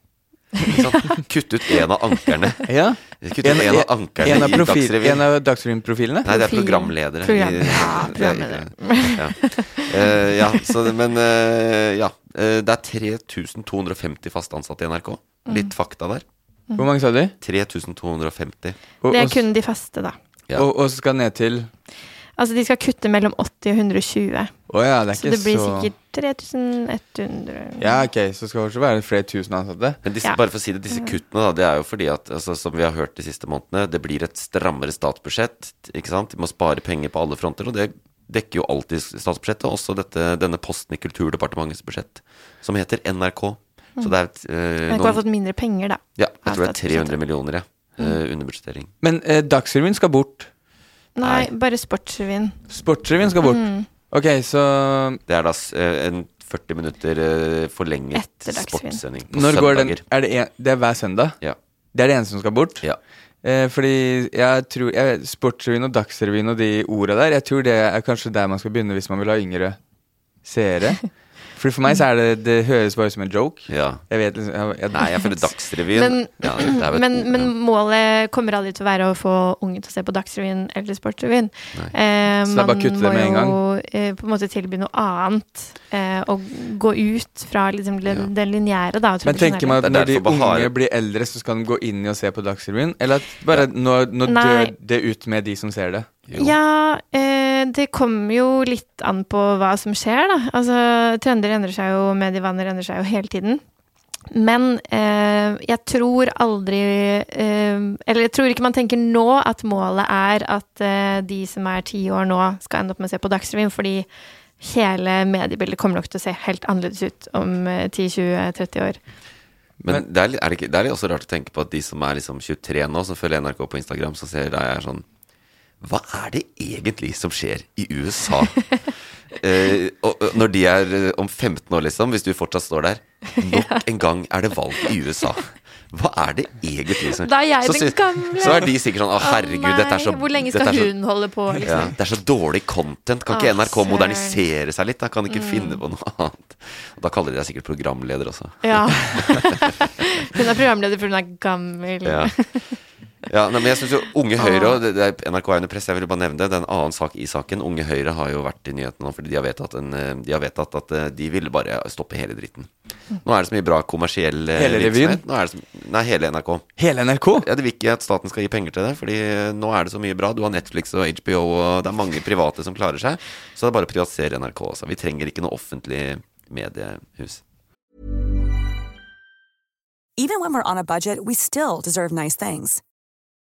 Kutt ut en av ankerne. Ja. Kutt ut en, av ankerne en av, i Dagsrevyen. en av Dagsrevyen-profilene? Nei, det er programledere. Program- i- ja, er- programledere. Ja, Uh, ja så, men uh, ja. Uh, det er 3250 fast ansatte i NRK. Litt fakta der. Hvor mange sa du? 3250. Det er kun de faste, da. Ja. og, og så skal ned til Altså, de skal kutte mellom 80 og 120. Oh, ja, det er Så ikke det blir så sikkert 3100 Ja, ok, så skal det være flere tusen ansatte. Men disse, Ja. bare for å si det, disse kuttene da, det er jo fordi at altså, Som vi har hørt de siste månedene, det blir et strammere statsbudsjett. Ikke sant? De må spare penger på alle fronter, og det dekker jo alltid statsbudsjettet. Også dette, denne posten i Kulturdepartementets budsjett, som heter NRK. Så det er et, øh, NRK har fått mindre penger, da. Ja, jeg tror det er 300 millioner, ja. Mm. underbudsjettering. Men eh, Dagsrevyen skal bort. Nei, Nei. bare Sportsrevyen. Sportsrevyen skal bort. Mm. Ok, så Det er da eh, en 40 minutter eh, forlenget sportssending på når går den er det, en, det er hver søndag? Ja. Det er det eneste som skal bort? Ja. Eh, fordi jeg tror jeg, Sportsrevyen og Dagsrevyen og de orda der, jeg tror det er kanskje der man skal begynne hvis man vil ha yngre seere. [laughs] For for meg så er det Det høres bare ut som en joke. Ja. Jeg vet liksom jeg, jeg, Nei, jeg føler Dagsrevyen Men, ja, det er vel- men, men målet kommer aldri til å være å få unge til å se på Dagsrevyen eller Sportsrevyen. Eh, Så det er bare å kutte det med en gang? Man må jo eh, på en måte tilby noe annet, eh, og gå ut fra liksom, det, Ja. det lineære, da. Men tenker man at når de unge blir eldre, så skal de gå inn i og se på Dagsrevyen? Eller at bare nå, nå dør det ut med de som ser det? Jo. Ja, eh, det kommer jo litt an på hva som skjer, da. Altså, trender endrer seg jo, medievaner endrer seg jo hele tiden. Men eh, jeg tror aldri eh, Eller jeg tror ikke man tenker nå at målet er at eh, de som er ti år nå, skal ende opp med å se på Dagsrevyen, fordi hele mediebildet kommer nok til å se helt annerledes ut om eh, 10-20-30 år. Men det er, litt- er det, ikke, det er litt også rart å tenke på at de som er liksom 23 nå, som følger NRK på Instagram, så ser jeg er sånn Hva er det egentlig som skjer i USA? [laughs] eh, og, og når de er eh, om 15 år, liksom, hvis du fortsatt står der Nok [laughs] en gang er det valg i USA. Hva er det egentlig som Da er jeg så, den gamle. så er de sikkert sånn Å, herregud, dette er så Hvor lenge skal så, hun holde på, ja, liksom? Det er så dårlig content. Kan ikke NRK modernisere seg litt? Da kan de ikke Mm. finne på noe annet. Og da kaller de deg sikkert programleder også. Ja. [laughs] hun er programleder for hun er gammel. Ja. Ja, nei, men jeg synes jo Unge Høyre og det, det er NRK er under press. Jeg vil bare nevne det. Det er en annen sak i saken. Unge Høyre har jo vært i nyhetene nå fordi de har vedtatt, en, eh, de har vedtatt at eh, de ville bare stoppe hele dritten. Nå er det så mye bra kommersiell eh, Hele revyen? virksomhet. Nå er det så, nei, hele NRK. Hele NRK? Ja, Det vil ikke at staten skal gi penger til det, Fordi nå er det så mye bra. Du har Netflix og HBO, og det er mange private som klarer seg. Så det er bare å privatisere NRK også. Vi trenger ikke noe offentlig mediehus. Even when we're on a budget, we still deserve nice things.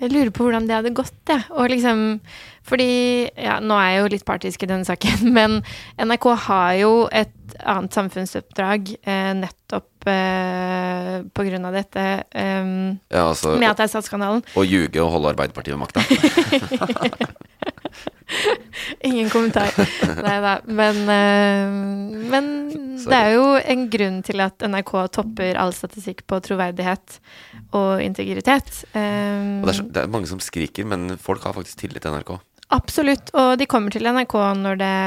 Jeg lurer på hvordan det hadde gått, jeg. Og liksom Fordi Ja, nå er jeg jo litt partisk i denne saken, [laughs] men NRK har jo et annet samfunnsoppdrag eh, nettopp eh, på grunn av dette. eh, Ja, altså, med at det er Statskanalen. Å ljuge og holde Arbeiderpartiet ved makta. [laughs] Ingen kommentar. Nei da. Men, eh, men det er jo en grunn til at NRK topper all statistikk på troverdighet og integritet. Um, Og det, er, det er mange som skriker, men folk har faktisk tillit til NRK. Absolutt, og de kommer til NRK når det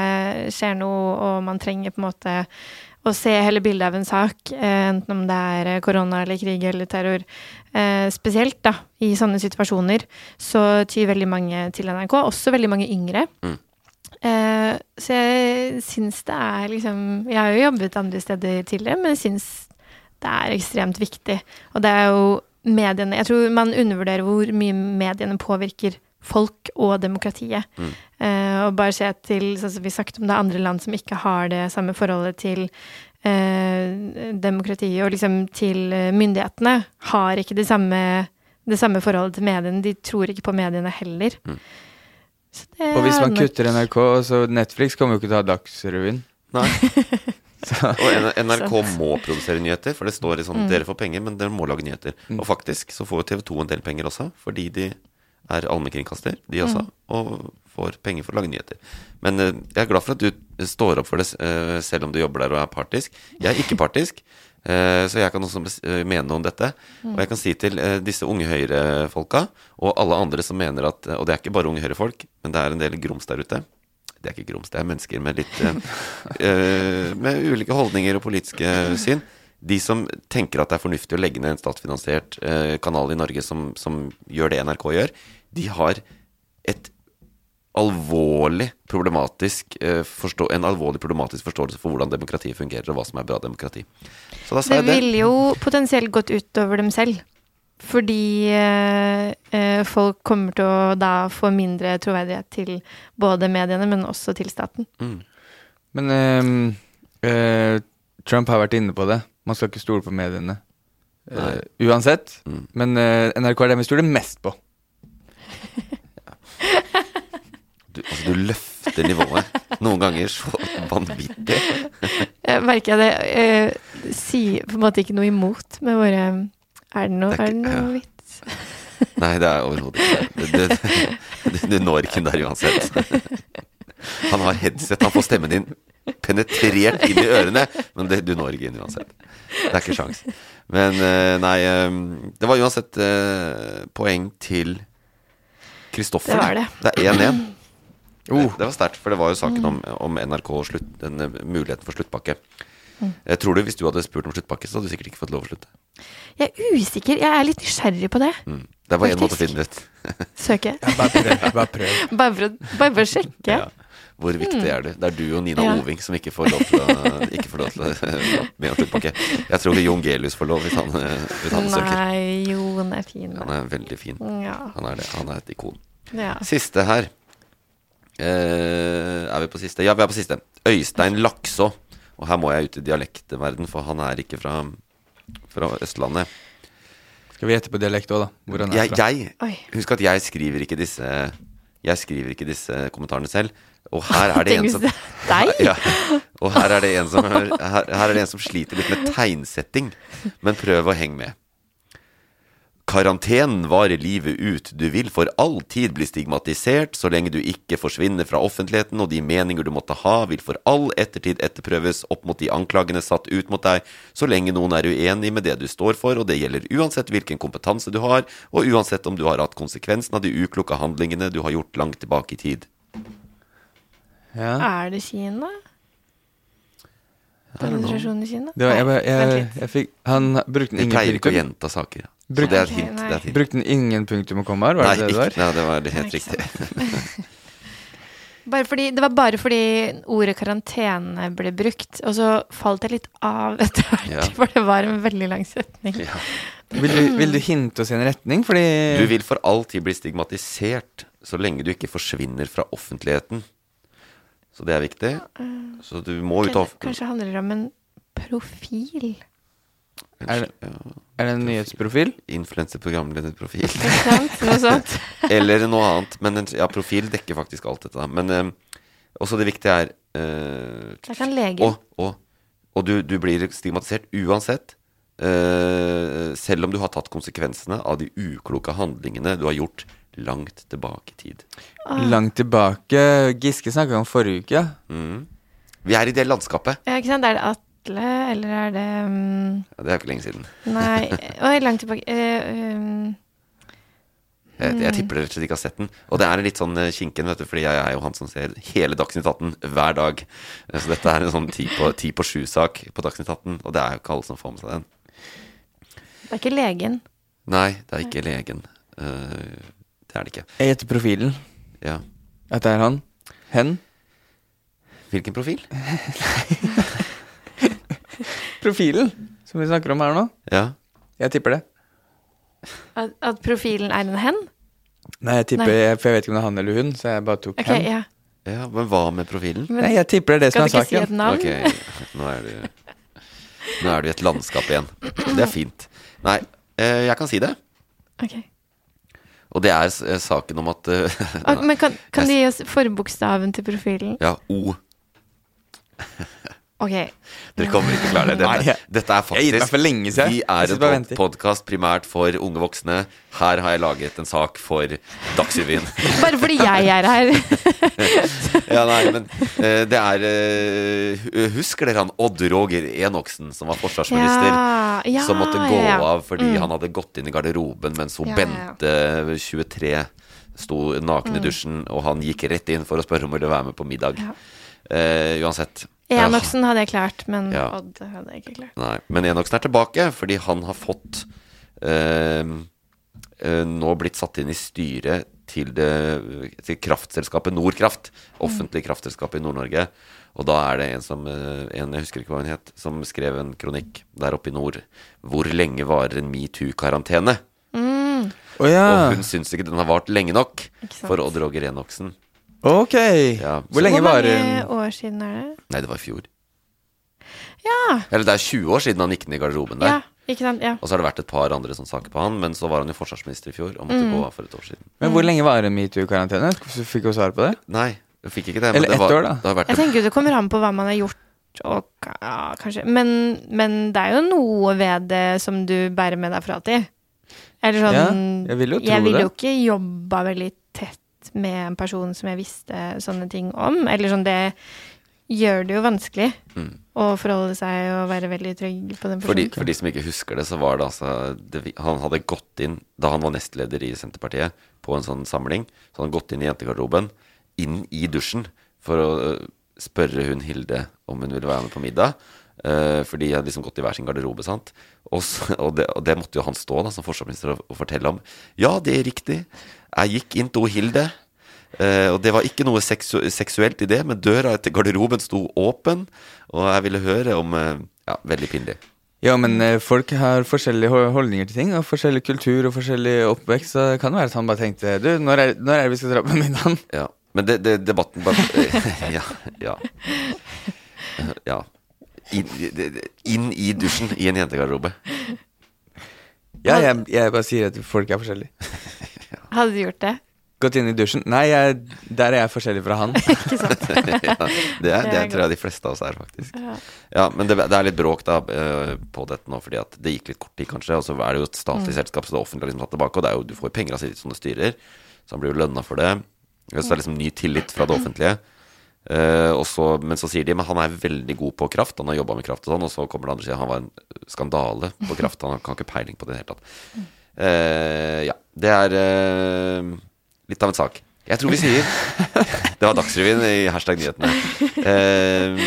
skjer noe, og man trenger på en måte å se hele bildet av en sak, eh, enten om det er eh, korona eller krig eller terror. Eh, spesielt da, i sånne situasjoner, så tyr veldig mange til NRK, også veldig mange yngre. Mm. Eh, så jeg syns det er liksom Jeg har jo jobbet andre steder tidligere, men jeg syns det er ekstremt viktig. Og det er jo mediene Jeg tror man undervurderer hvor mye mediene påvirker folk og demokratiet. Mm. Eh, og bare se til sånn som vi snakket om det, er andre land som ikke har det samme forholdet til eh, demokratiet og liksom til eh, myndighetene har ikke det samme, det samme forholdet til mediene. De tror ikke på mediene heller. Mm. Så det Og hvis man nok- kutter NRK, så Netflix kommer jo ikke til å ha Dagsrevyen. Nei. [laughs] Og NRK må produsere nyheter, for det står i sånn Mm. Dere får penger, men dere må lage nyheter. Mm. Og faktisk så får jo TV 2 en del penger også, fordi de er allmennkringkaster, de også, Mm. og får penger for å lage nyheter. Men uh, jeg er glad for at du står opp for det, uh, selv om du jobber der og er partisk. Jeg er ikke partisk. uh, [laughs] Så jeg kan også eh, mene noe om dette. Og jeg kan si til eh, disse unge Høyre-folka, og alle andre som mener at Og det er ikke bare unge Høyre-folk, men det er en del grums der ute. Det er ikke grums, det er mennesker med litt eh, Med ulike holdninger og politiske syn. De som tenker at det er fornuftig å legge ned en statsfinansiert uh, kanal i Norge som, som gjør det NRK gjør, de har et alvorlig problematisk uh, forstå, en alvorlig problematisk forståelse for hvordan demokratiet fungerer, og hva som er bra demokrati. Så da sa Det jeg det. ville jo potensielt gått utover dem selv. Fordi eh, eh, folk kommer til å da få mindre troverdighet til både mediene, men også til staten. Mm. Men eh, eh, Trump har vært inne på det. Man skal ikke stole på mediene. Eh, uansett. Mm. Men eh, NRK er den vi stoler mest på. [laughs] Du, altså, du løfter nivået noen ganger så vanvittig. Jeg [laughs] merker jeg det Jeg sier på en måte ikke noe imot med våre Er det noe, Det er er det noe ja. vits? [laughs] Nei, det er overhodet ikke det. Du, du, du når ikke der uansett. [laughs] Han har headset, han får stemmen din penetrert inn i ørene, men det, du når ikke inn uansett. Det er ikke sjans. Men eh, nei, eh, det var uansett eh, poeng til Kristoffer. Det var det. Det er 1-1. Oh. Det, det var sterkt, for det var jo saken om, om NRK og slutt, den eh, muligheten for sluttpakke. Jeg tror du Hvis du hadde spurt om sluttpakke, så hadde du sikkert ikke fått lov å slutte. Jeg er usikker. Jeg er litt nysgjerrig på det. Mm. Det bare én måte å finne det ut. Søke. Bare prøv. Bare prøv. [laughs] Bare for å, bare for å sjekke. Ja. Hvor viktig er du? Det er du og Nina Ja. Oving som ikke får lov til å, ikke får lov til å [laughs] be om sluttpakke. Jeg tror Jon Gelius får lov hvis han, hvis han søker. Nei, Jon er fin. Han er veldig fin. Ja. Han er det. Han er et ikon. ja. Siste her. Eh, er vi på siste? Ja, vi er på siste. Øystein Lakså. Og her må jeg ut i dialektverden, for han er ikke fra, fra Østlandet. Skal vi gjette på dialekt òg, da? Hvor han er Jeg, fra? jeg. Husk at jeg skriver ikke disse Jeg skriver ikke disse kommentarene selv. Og her er det en som? [laughs] Ja, og her er det en som her, her er det en som sliter litt med tegnsetting. Men prøv å henge med. Karantenen varer livet ut. Du vil for all tid bli stigmatisert så lenge du ikke forsvinner fra offentligheten, og de meninger du måtte ha, vil for all ettertid etterprøves opp mot de anklagene satt ut mot deg, så lenge noen er uenig med det du står for, og det gjelder uansett hvilken kompetanse du har, og uansett om du har hatt konsekvensen av de uklokka handlingene du har gjort langt tilbake i tid. Ja. Er det Kina? Demonstrasjon i Kina? Det var, jeg, Nei, jeg, vent jeg, litt. jeg fikk Han brukte Vi ingen pleier ikke å gjenta saker. Så Bruk- det er et hint. Det er et hint. Brukte han ingen punktum og kommaer? Var Nei, det det det ikke, var? nei, det var helt Nei, riktig. [laughs] [laughs] Bare fordi, det var bare fordi ordet karantene ble brukt, og så falt jeg litt av etter hvert, Ja. for det var en veldig lang setning. Ja. Vil du, vil du hinte oss i en retning? Fordi Du vil for all tid bli stigmatisert så lenge du ikke forsvinner fra offentligheten. Så det er viktig. Så du må ut av Kanskje, handler det om en profil? Er det- Er det en nyhetsprofil? Influenser-programlederprofil. [laughs] Noe sånt. [laughs] Eller noe annet. Men en, ja, profil dekker faktisk alt dette. Men eh, også det viktige er uh, Det kan lege. Og, og, og du, du blir stigmatisert uansett. Uh, selv om du har tatt konsekvensene av de ukloke handlingene du har gjort langt tilbake i tid. Ah. Langt tilbake. Giske snakka om forrige uke. Mm. Vi er i det landskapet. Ja, ikke sant? Er det Atle, eller er det um, Ja, det er jo ikke lenge siden. Nei [laughs] Oi, langt tilbake. uh, um, Jeg, Mm. jeg tipper dere rett og slett ikke har sett den. Og det er litt sånn eh, kinken, vet du, fordi jeg er jo han som ser hele Dagsnytt 18 hver dag. Så dette er en sånn ti på, ti på sju-sak på Dagsnytt 18, og det er jo ikke alle som får med seg den. det er ikke legen. Nei, det er ikke legen. Eh, det er det ikke. Jeg gjetter profilen. Ja. At det er han. Hen. Hvilken profil? [laughs] Profilen som vi snakker om her nå. Ja. Jeg tipper det. At, at profilen er en hen? Nei, jeg tipper, Nei. for jeg vet ikke om det er han eller hun, så jeg bare tok Ok, hen. ja. ja. Men hva med profilen? Men Nei, jeg tipper det er det som skal er du ikke si et navn? Ok, nå er du Nå er du i et landskap igjen. Det er fint. Nei, eh, jeg kan si det. Ok. Og det er eh, saken om at eh, [laughs] men kan, kan du gi oss forbokstaven til profilen? Ja, O. Ok. Dere kommer ikke til å klare det. Dette, dette er faktisk for lenge siden. Vi er en podkast primært for unge voksne. Her har jeg laget en sak for Dagsrevyen. [laughs] Bare fordi jeg er her. [laughs] ja, nei, men eh, det er eh, Husker dere han Odd Roger Enoksen, som var forsvarsminister? Ja, ja, som måtte gå ja, ja. av fordi Mm. han hadde gått inn i garderoben mens hun. Bente, 23, sto naken i Mm. dusjen, og han gikk rett inn for å spørre om hun ville være med på middag. Uh, uansett. Enoksen hadde jeg klart, men Ja. Odd hadde jeg ikke klart. Nei, men Enoksen er tilbake fordi han har fått eh, eh, nå blitt satt inn i styret til, det, til kraftselskapet Nordkraft. Offentlig kraftselskap i Nord-Norge. Og da er det en som eh, en, Jeg husker ikke hva hun het, som skrev en kronikk der oppe i nord. Hvor lenge varer en metoo-karantene? Mm. Oh, ja. Og hun syns ikke den har vart lenge nok for Odd Roger Enoksen. Ok. Ja, Hvor så- lenge Hvor varer mange år siden er det? Nei, det var i fjor. Ja. Eller det er 20 år siden han gikk inn i garderoben der. ja. Ikke sant? Ja. Og så har det vært et par andre sånne saker på han, men så var han jo forsvarsminister i fjor og måtte Mm. gå av for et år siden. Men hvor lenge varer en metoo-karantene? Fikk hun svar på det? Nei, jeg fikk ikke det. Eller men det ett var, år, da. Det har vært Jeg tenker jo det kommer an på hva man har gjort, og ja, kanskje Men, men det er jo noe ved det som du bærer med deg for alltid. Eller sånn Ja, jeg vil jo tro Jeg ville det. jo ikke jobba veldig tett med en person som jeg visste sånne ting om. Eller sånn, det gjør det jo vanskelig Mm. å forholde seg og være veldig trygg på den For de, personen. for de som ikke husker det, så var det altså det, Han hadde gått inn, da han var nestleder i Senterpartiet, på en sånn samling, så han hadde gått inn i jentegarderoben, inn i dusjen, for å øh, spørre hun Hilde om hun ville være med på middag. Uh, for de hadde liksom gått i hver sin garderobe, sant. Og, så, og, det, og det måtte jo han stå da som forsvarsminister og, og fortelle om. Ja, det er riktig. Jeg gikk inn til Hilde. Eh, og det var ikke noe seksu seksuelt i det, men døra til garderoben sto åpen, og jeg ville høre om eh, Ja, veldig pinlig. Ja, men eh, folk har forskjellige holdninger til ting, og forskjellig kultur og forskjellig oppvekst, så det kan være at han bare tenkte Du, når er, når er det vi skal dra på middagen? Ja. Men det, det, debatten bare [laughs] Ja. Ja. ja. Inn, inn i dusjen i en jentegarderobe. Ja, jeg, jeg bare sier at folk er forskjellige. Hadde du gjort det? Gått inn i dusjen? Nei, jeg, der er jeg forskjellig fra han. [laughs] Ikke sant? [laughs] ja, det er, det tror jeg de fleste av oss er, faktisk. Ja. Ja, Men det, det er litt bråk da eh, på dette nå, fordi at det gikk litt kort tid, kanskje. Og så er det jo et statlig Mm. selskap, så det offentlige har liksom tatt tilbake. Og det er jo, du får jo penger av sitt som du styrer, så han blir jo lønna for det. Så det er liksom ny tillit fra det offentlige. Uh, og så, men så sier de men han er veldig god på kraft, han har jobba med kraft og sånn. Og så kommer det andre og sier han var en skandale på kraft. Han har kan ikke peiling på det i det hele tatt. Uh, ja. Det er eh, litt av en sak. Jeg tror vi sier [laughs] Det var Dagsrevyen i hashtag nyhetene. Eh,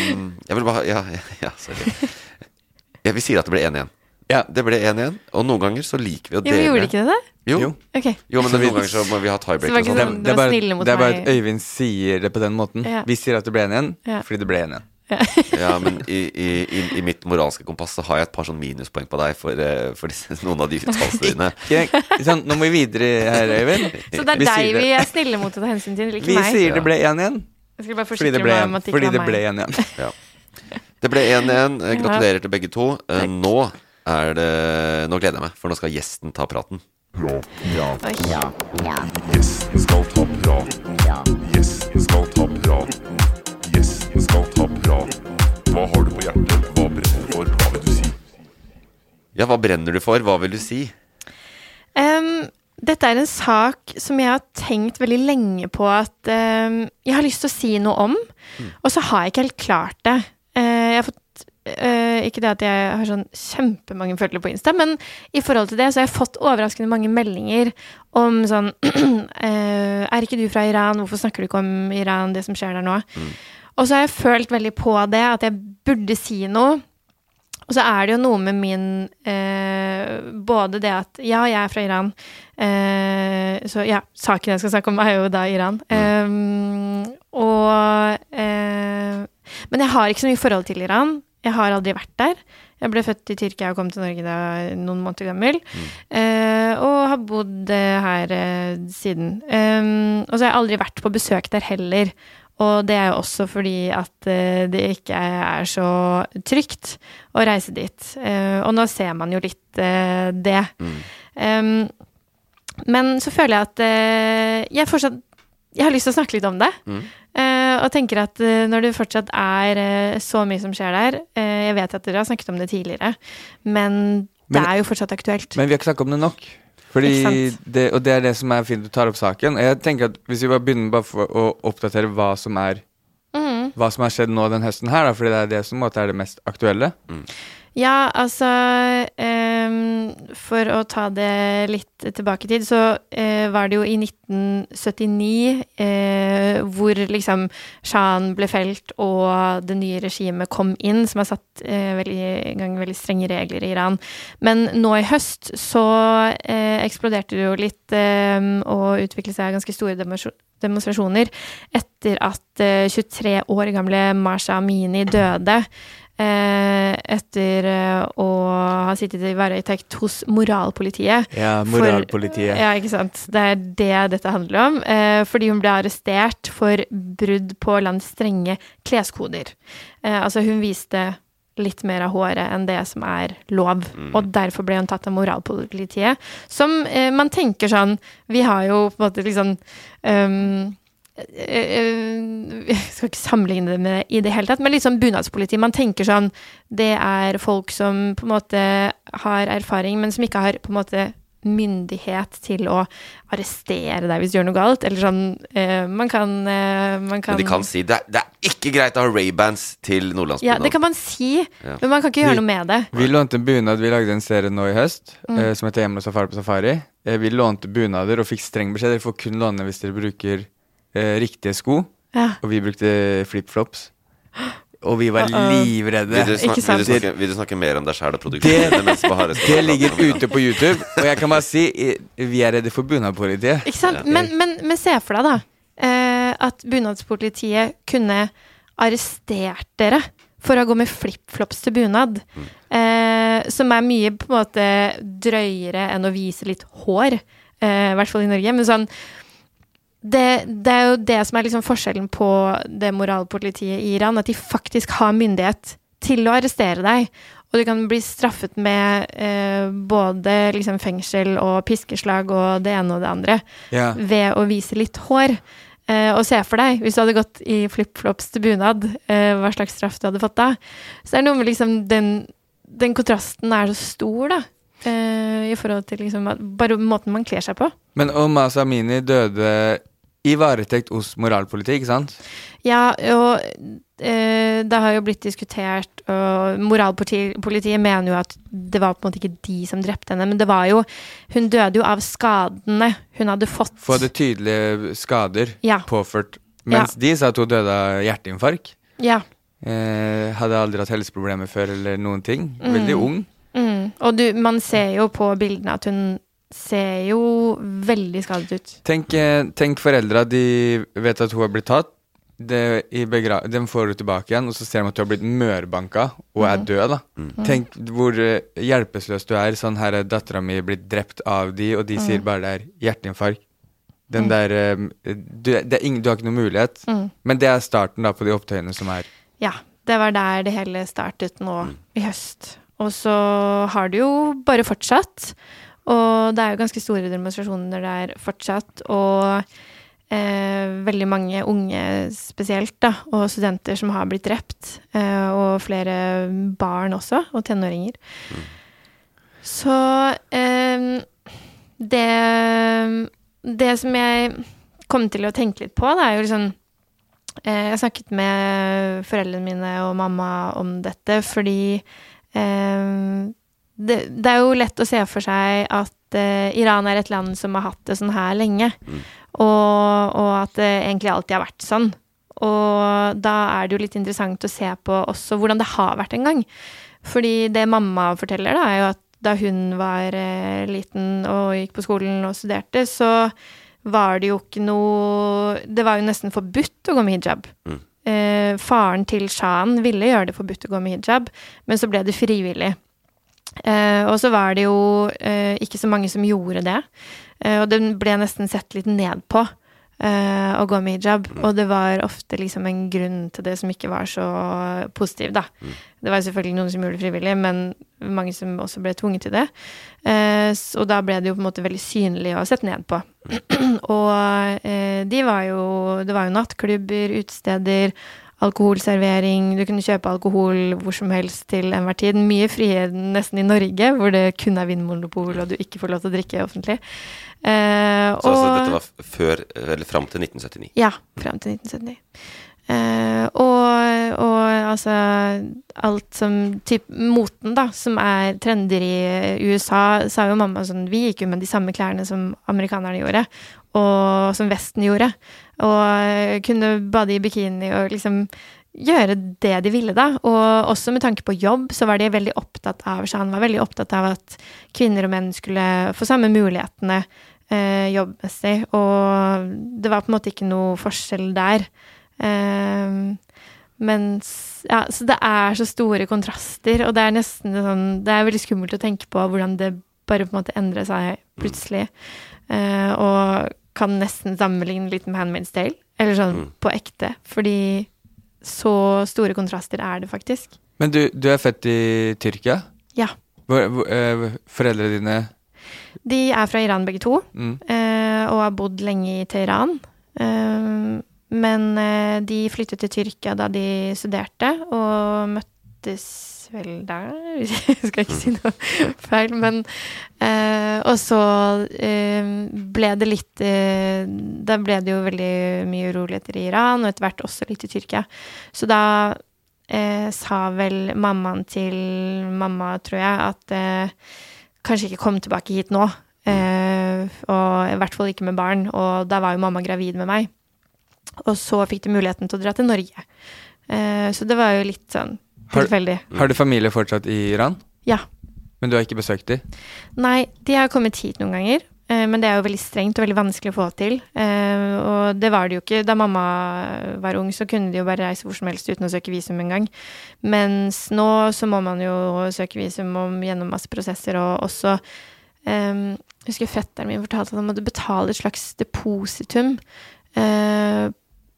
jeg vil bare Ja, ja, ja sorry. Ja, vi sier at det ble 1-1. Ja. Det ble 1-1, og noen ganger så liker vi å dele vi gjorde ikke det det? Jo. Jo. Ok. Jo, men noen ganger så må vi ha Så det og sånn. Det er bare, det er bare at Øyvind sier det på den måten. Ja. Vi sier at det ble en igjen, Ja. fordi det ble en igjen. Ja, men i, i, i, i mitt moralske kompass så har jeg et par sånn minuspoeng på deg for, eh, for disse, noen av de uttalelsene dine. [laughs] Sånn, nå må vi videre her, Øyvind. Så det er Vi deg vi er snille mot å ta hensyn til, ikke Vi meg? sier det ble en igjen, Jeg skulle bare fordi det ble meg en, om at det ikke fordi [laughs] det ble meg. en igjen. Ja. Det ble 1-1. Eh, Gratulerer til begge to. Eh, Takk. Nå er det Nå gleder jeg meg, for nå skal gjesten ta praten. Ja Gjesten skal ta praten. Gjesten skal ta praten. Skal ta praten. Hva har du på hjertet? Hva brenner du for? Hva vil du si? Ja, hva brenner du for? Hva vil du si? Um, dette er en sak som jeg har tenkt veldig lenge på at um, jeg har lyst til å si noe om, og så har jeg ikke helt klart det. Uh, jeg har fått Uh, Ikke det at jeg har sånn kjempemange følgere på Insta, men i forhold til det så har jeg fått overraskende mange meldinger om sånn uh, [clears throat] Er ikke du fra Iran? Hvorfor snakker du ikke om Iran, det som skjer der nå? Og så har jeg følt veldig på det, at jeg burde si noe. Og så er det jo noe med min eh, Både det at ja, jeg er fra Iran. Eh, så ja, saken jeg skal snakke om, er jo da Iran. Eh, og eh, Men jeg har ikke så mye forhold til Iran. Jeg har aldri vært der. Jeg ble født i Tyrkia og kom til Norge da noen måneder gammel. Eh, og har bodd eh, her siden. Og så har jeg aldri vært på besøk der heller. Og det er jo også fordi at eh, det ikke er så trygt å reise dit. Eh, og nå ser man jo litt eh, det. Mm. men så føler jeg at jeg fortsatt Jeg har lyst til å snakke litt om det. Mm. og tenker at når det fortsatt er så mye som skjer der Jeg vet at dere har snakket om det tidligere, men det Men- er jo fortsatt aktuelt. Men vi har ikke snakket om det nok. Fordi det, og det er det som er fint du tar opp saken. Jeg tenker at Hvis vi bare begynner bare for å oppdatere hva som er mm. Hva som har skjedd nå den høsten her, da, fordi det er det som måte er det mest aktuelle. Ja, altså um, For å ta det litt tilbake i tid, så uh, var det jo i 1979 uh, hvor liksom sjahen ble felt og det nye regimet kom inn, som har satt uh, veldig, gang veldig strenge regler i Iran. Men nå i høst så eh, eksploderte det jo litt eh, og utviklet seg ganske store demonstr- demonstrasjoner etter at eh, 23 år gamle Masha Amini døde. Eh, etter eh, å ha sittet i varetekt hos moralpolitiet. Ja, For- moralpolitiet. Ja, ikke sant. Det er det dette handler om. Eh, fordi hun ble arrestert for brudd på landets strenge kleskoder. Eh, altså, hun viste litt mer av håret enn det som er lov, og derfor ble hun tatt av moralpolitiet. Som eh, man tenker sånn Vi har jo på en måte liksom um, [laughs] jeg skal ikke sammenligne det med i det hele tatt, men sånn bunadspoliti. Man tenker sånn Det er folk som på en måte har erfaring, men som ikke har på en måte myndighet til å arrestere deg hvis du gjør noe galt. Eller sånn uh, Man kan, uh, man kan Men de kan si det, er- det er ikke greit å ha Ray-bands til Ja, det kan man si, Ja. men man kan ikke gjøre noe med det. Vi lånte en bunad, vi lagde en serie nå i høst Mm. uh, som heter Hjemme og safari på safari. Eh, vi lånte bunader og fikk streng beskjed. Dere får kun låne hvis dere bruker eh, riktige sko. Ja. Og vi brukte flipflops. Og vi var Uh-oh. livredde. Vil du, snakke, vil, du snakke, vil du snakke mer om deg sjæl og produksjonen? Det- det, Det ligger ute på YouTube, og jeg kan bare si eh, vi er redde for bunadpolitiet. Ikke sant? Men, men, men se for deg, da, eh, at bunadspolitiet kunne arrestert dere for å gå med flipflops til bunad. Eh, som er mye på en måte drøyere enn å vise litt hår, eh, i hvert fall i Norge. Men sånn det, det er jo det som er liksom forskjellen på det moralpolitiet i Iran, at de faktisk har myndighet til å arrestere deg. Og du kan bli straffet med eh, både liksom fengsel og piskeslag og det ene og det andre Ja. ved å vise litt hår. Eh, og se for deg, hvis du hadde gått i flipflops til bunad, eh, hva slags straff du hadde fått da. Så det er noe med liksom den, den kontrasten er så stor, da. Eh, I forhold til liksom bare måten man kler seg på. Men Omasa Amini døde i varetekt hos moralpolitiet, ikke sant? Ja, og eh, det har jo blitt diskutert, og moralpolitiet mener jo at det var på en måte ikke de som drepte henne, men det var jo Hun døde jo av skadene hun hadde fått. Få hadde tydelige skader Ja. påført. Mens de sa at hun døde av hjerteinfarkt. Ja. Eh, hadde aldri hatt helseproblemer før eller noen ting. Mm. Veldig ung. Mm. Og du, man ser jo på bildene at hun ser jo veldig skadet ut. Tenk, eh, tenk foreldra, de vet at hun har blitt tatt. Det, i begra de får henne tilbake igjen, og så ser de at du har blitt mørbanka og er Mhm. død. da Mm. Tenk hvor eh, hjelpeløs du er. Sånn her er dattera mi blitt drept av de, og de Mm. sier bare det er hjerteinfarkt. Den Mm. der eh, du, det er ingen, du har ikke noen mulighet. Mm. Men det er starten da på de opptøyene som er. Ja, det var der det hele startet nå i høst. Og så har det jo bare fortsatt. Og det er jo ganske store demonstrasjoner der fortsatt. Og eh, veldig mange unge spesielt, da, og studenter som har blitt drept. Eh, og flere barn også, og tenåringer. Så eh, det Det som jeg kom til å tenke litt på, det er jo liksom Eh, Jeg snakket med foreldrene mine og mamma om dette fordi det, det er jo lett å se for seg at eh, Iran er et land som har hatt det sånn her lenge, og, og at det egentlig alltid har vært sånn. Og da er det jo litt interessant å se på også hvordan det har vært en gang. Fordi det mamma forteller, da, er jo at da hun var eh, liten og gikk på skolen og studerte, så var det jo ikke noe Det var jo nesten forbudt å gå med hijab. Mm. Eh, faren til shahen ville gjøre det forbudt å gå med hijab, men så ble det frivillig. Eh, og så var det jo eh, ikke så mange som gjorde det, eh, og den ble nesten sett litt ned på. Eh, å gå med hijab. Og det var ofte liksom en grunn til det som ikke var så positiv, da. Det var selvfølgelig noen som gjorde det frivillig, men mange som også ble tvunget til det. Eh, og da ble det jo på en måte veldig synlig og sett ned på. [clears throat] og eh, de var jo Det var jo nattklubber, utesteder, alkoholservering. Du kunne kjøpe alkohol hvor som helst til enhver tid. Mye frihet nesten i Norge, hvor det kun er vinmonopol, og du ikke får lov til å drikke offentlig. Eh, Så altså, dette var før, eller fram til 1979. ja, frem til 1979. Eh, og, og altså alt som typ moten, da, som er trender i USA, sa jo mamma sånn Vi gikk jo med de samme klærne som amerikanerne gjorde, og som Vesten gjorde. Og eh, kunne bade i bikini og liksom gjøre det de ville, da. Og også med tanke på jobb, så var de veldig opptatt av så Han var veldig opptatt av at kvinner og menn skulle få samme mulighetene eh, jobbmessig. Og det var på en måte ikke noe forskjell der. Eh, mens Ja, så det er så store kontraster, og det er nesten sånn Det er veldig skummelt å tenke på hvordan det bare på en måte endrer seg plutselig. Eh, og kan nesten sammenligne litt med Handmaid's Tale, eller sånn på ekte. Fordi så store kontraster er det faktisk. Men du, du er født i Tyrkia? Ja. Hvor, hvor, øh, foreldrene dine De er fra Iran begge to, Mm. øh, og har bodd lenge i Teheran. Eh, men øh, de flyttet til Tyrkia da de studerte, og møttes vel der [laughs] Jeg skal ikke si noe feil, men eh, Og så eh, ble det litt eh, Da ble det jo veldig mye uroligheter i Iran, og etter hvert også litt i Tyrkia. Så da eh, sa vel mammaen til mamma, tror jeg, at eh, kanskje ikke kom tilbake hit nå. Eh, og i hvert fall ikke med barn. Og da var jo mamma gravid med meg. Og så fikk de muligheten til å dra til Norge. Så det var jo litt sånn tilfeldig. Har du familie fortsatt i Iran? Ja. Men du har ikke besøkt dem? Nei, de har kommet hit noen ganger. eh, Men det er jo veldig strengt og veldig vanskelig å få til. Eh, Og det var det jo ikke. Da mamma var ung, så kunne de jo bare reise hvor som helst uten å søke visum engang. Mens nå så må man jo søke visum om gjennom masse prosesser, og også um, Jeg husker fetteren min fortalte at han måtte betale et slags depositum uh,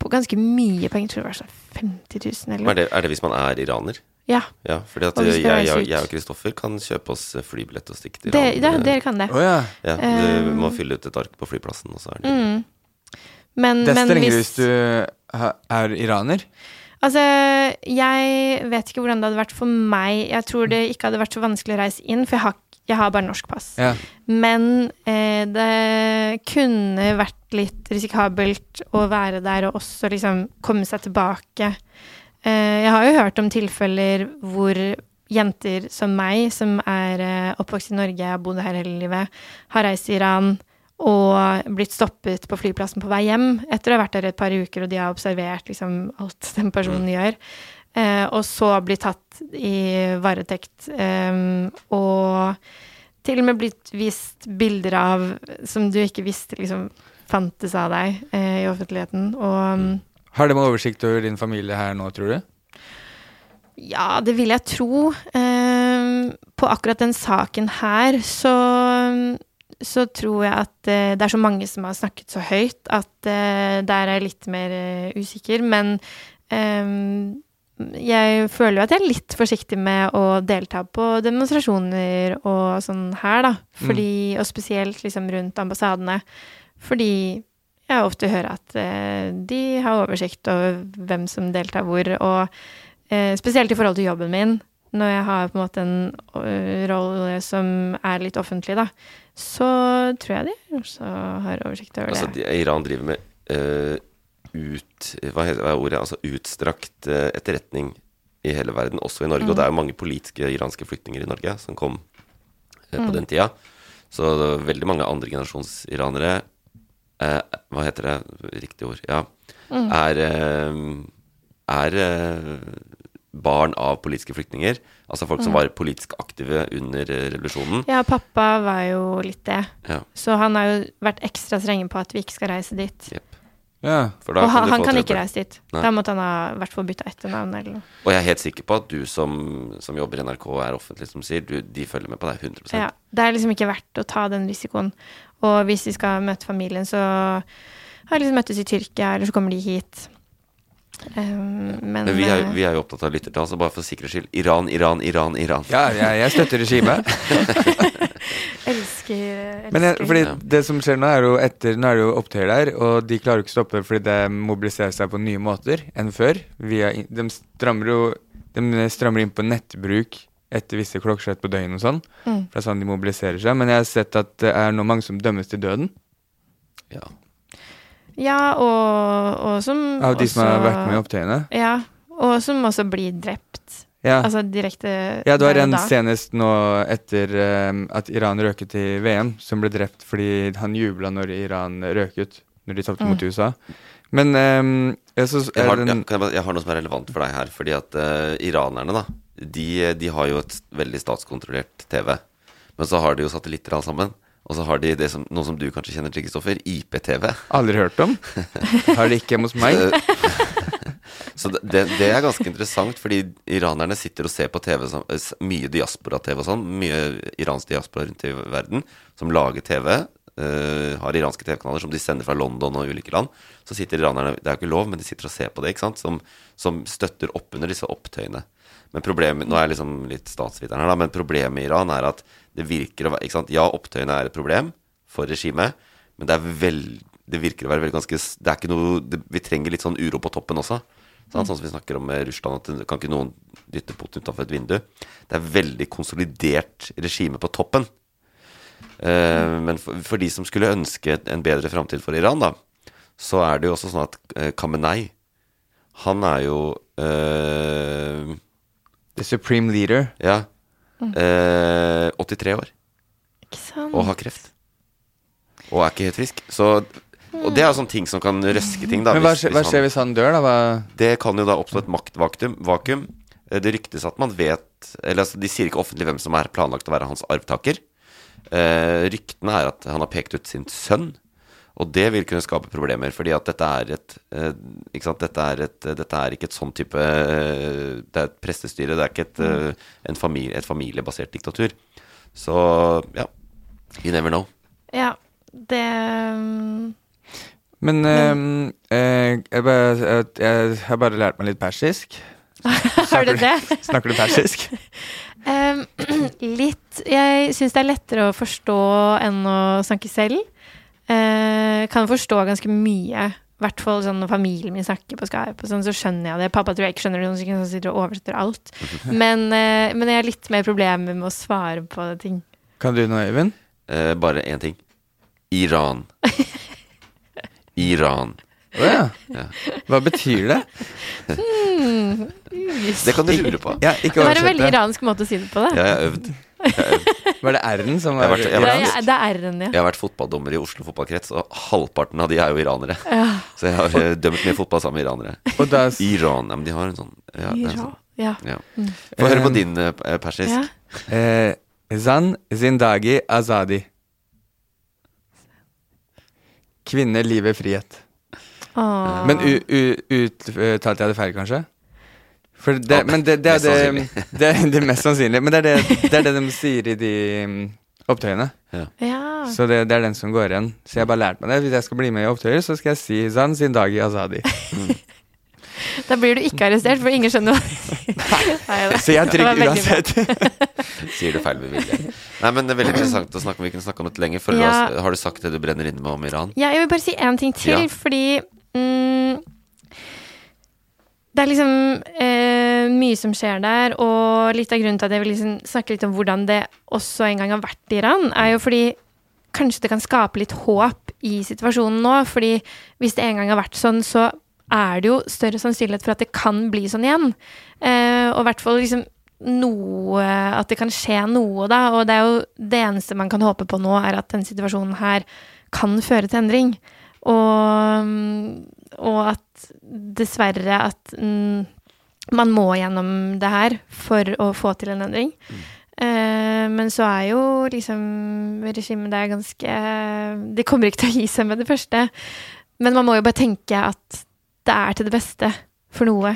ganske mye penger. Jeg tror det var sånn 50 000 eller Er det, er det hvis man er iraner? Ja. Ja, fordi at Og jeg, jeg, jeg, og Kristoffer kan kjøpe oss flybillett og stikke til Det, Iran. ja, dere kan det. Oh, ja. Ja, Eh, du må fylle ut et ark på flyplassen, og så er det Mm. Men, Det er men strengere hvis- hvis du er iraner? Altså, jeg vet ikke hvordan det hadde vært for meg. Jeg tror det ikke hadde vært så vanskelig å reise inn, for jeg har, jeg har bare norsk pass. Ja. Men eh, det kunne vært litt risikabelt å være der og også liksom komme seg tilbake. Eh, jeg har jo hørt om tilfeller hvor jenter som meg, som er eh, oppvokst i Norge, har bodd her hele livet, har reist til Iran og blitt stoppet på flyplassen på vei hjem etter å ha vært der et par uker, og de har observert liksom alt den personen gjør. Eh, og så blitt tatt i varetekt. og til og med blitt vist bilder av som du ikke visste liksom fantes av deg eh, i offentligheten. Og mm, Har de oversikt over din familie her nå, tror du? ja, det vil jeg tro. Eh, på akkurat den saken her så så tror jeg at eh, det er så mange som har snakket så høyt at eh, der er jeg litt mer eh, usikker. Men jeg føler jo at jeg er litt forsiktig med å delta på demonstrasjoner og sånn her, da. Fordi, Og spesielt liksom rundt ambassadene. Fordi jeg ofte hører at eh, de har oversikt over hvem som deltar hvor, og eh, spesielt i forhold til jobben min. Når jeg har på en måte en rolle som er litt offentlig, da, så tror jeg de også har oversikt over Altså, det. Altså, Iran driver med eh, ut... Hva er ordet? Altså utstrakt eh, etterretning i hele verden, også i Norge. Og det er jo mange politiske iranske flyktninger i Norge som kom eh, på Mm. den tida. Så veldig mange andregenerasjons iranere eh, Hva heter det? Riktig ord. Ja. Mm. Er, eh, er barn av politiske flyktninger. Altså folk som Mm. var politisk aktive under revolusjonen. Ja, pappa var jo litt det. Ja. Så han har jo vært ekstra strenge på at vi ikke skal reise dit. Ja. For da Og han, kan, han kan ikke reise dit. Nei. Da måtte han ha vært forbudt av etternavn eller noe. Og jeg er helt sikker på at du som, som jobber i NRK og er offentlig, som sier, du, de følger med på deg 100 Ja, det er liksom ikke verdt å ta den risikoen. Og hvis vi skal møte familien, så har liksom møttes i Tyrkia, eller så kommer de hit. Um, men Men vi er, eh, vi er jo opptatt av lyttertall, så bare for sikkerhets skyld. Iran, Iran, Iran, Iran. Ja, jeg, jeg støtter regimet. [laughs] elsker, elsker Men jeg, fordi det som skjer nå, er jo etter Nå er det jo opptøyer der, og de klarer jo ikke stoppe fordi det mobiliserer seg på nye måter enn før. Via, de strammer jo De strammer inn på nettbruk etter visse klokkeslett på døgnet og sånn. Mm. For det er sånn de mobiliserer seg. Men jeg har sett at det er nå mange som dømmes til døden. Ja. Ja, og, og som Av de som har vært med i opptøyene. Ja, og som også blir drept. Ja. Altså direkte Ja, det var en senest nå etter um, at Iran røket i VM, som ble drept fordi han jubla når Iran røket, når de tapte Mm. mot USA. Men um, jeg, synes, Jeg har, den, ja, kan jeg, jeg har noe som er relevant for deg her. Fordi at uh, iranerne, da de, de har jo et veldig statskontrollert TV. Men så har de jo satellitter alle sammen. Og så har de det som, noe som du kanskje kjenner til, Kristoffer. IPTV. Aldri hørt om. [laughs] Har de ikke hjemme hos meg. [laughs] [laughs] Så det, det, er ganske interessant, fordi iranerne sitter og ser på TV mye diaspora-TV og sånn. Mye iransk diaspora rundt i verden som lager TV. Uh, har iranske TV-kanaler som de sender fra London og ulike land. Så sitter iranerne Det er jo ikke lov, men de sitter og ser på det, ikke sant? Som, som støtter opp under disse opptøyene. Men problemet Nå er jeg liksom litt statsviteren her, da, men problemet i Iran er at det virker å være ikke sant? Ja, opptøyene er et problem for regimet, men det er veldig det virker å være veldig ganske Det er ikke noe det, Vi trenger litt sånn uro på toppen også. Sånn som vi snakker om med Russland, at det kan ikke noen dytte Putin utenfor et vindu. Det er veldig konsolidert regime på toppen. Eh, men for, for de som skulle ønske en bedre framtid for Iran, da, så er det jo også sånn at eh, Khamenei, han er jo uh, The Supreme Leader. Ja. Uh, 83 år. Ikke sant? Og har kreft. Og er ikke helt frisk. Så Og det er sånne ting som kan røske ting, da. Men hva skjer, hva skjer hvis han dør, da? Hva? Det kan jo da oppstå et maktvakuum. Eh, Det ryktes at man vet Eller altså, de sier ikke offentlig hvem som er planlagt å være hans arvtaker. Eh, ryktene er at han har pekt ut sin sønn. Og det vil kunne skape problemer, fordi at dette er et eh, Ikke sant, dette er, et, dette er ikke et sånn type eh, Det er et prestestyre, det er ikke et, eh, en familie, et familiebasert diktatur. Så ja. You never know. Ja, det um, Men ehm, eh, jeg, bare, jeg, jeg har bare lært meg litt persisk. [laughs] Har du det? [laughs] Snakker du persisk? Um, [laughs] [clears throat] litt. Jeg syns det er lettere å forstå enn å snakke selv. Uh, kan forstå ganske mye. I hvert fall sånn når familien min snakker på Skype, og sånn, så skjønner jeg det. Pappa tror jeg ikke skjønner det, så han sitter og oversetter alt. Men, uh, men jeg har litt mer problemer med å svare på ting. Kan du noe, Øyvind? Uh, bare én ting. Iran. Iran. Å ja. Ja. Hva betyr det? Hmm, Det kan du lure på. Ja, Det ikke var en oversett veldig det. iransk måte å si det på. Det, Ja, jeg har øvd. Jeg har øvd. Var det R-en som Jeg har var vært- jeg har det, er, det er R-en, ja. Jeg har vært fotballdommer i Oslo fotballkrets, og halvparten av de er jo iranere. Ja. Så jeg har eh, dømt mye fotball sammen med iranere. Og da Iran, ja, men de har en sånn ja, det er en Iran, sånn, ja. ja. Mm. Få høre på Um, din eh, persisk. Ja. eh, Zan zindagi azadi. Kvinne, livet, frihet. Åh. Men uttalte jeg det feil, kanskje? For det, men det, det er det, [laughs] det, er det mest sannsynlige. Men det er det, det er det de sier i de mm, opptøyene. Ja. Så det, det er den som går igjen. Så jeg har bare lært meg det. Hvis jeg skal bli med i opptøyer, så skal jeg si Zan i Azadi. [laughs] Da blir du ikke arrestert, for ingen skjønner hva Nei, Så jeg er trygg uansett. [laughs] Sier du feil med vilje. Nei, men det er veldig interessant å snakke om. Vi kunne snakke om dette lenger. For Ja. da har du sagt det du brenner inne med om Iran? Ja, jeg vil bare si én ting til, Ja. fordi mm, Det er liksom eh, mye som skjer der, og litt av grunnen til at jeg vil liksom snakke litt om hvordan det også en gang har vært i Iran, er jo fordi kanskje det kan skape litt håp i situasjonen nå. fordi hvis det en gang har vært sånn, så er det jo større sannsynlighet for at det kan bli sånn igjen. Eh, og i hvert fall liksom noe At det kan skje noe, da. Og det er jo det eneste man kan håpe på nå, er at denne situasjonen her kan føre til endring. Og, mm, og at dessverre at mm, man må gjennom det her for å få til en endring. Eh, men så er jo liksom regimet der ganske De kommer ikke til å gi seg med det første. Men man må jo bare tenke at det er til det beste for noe.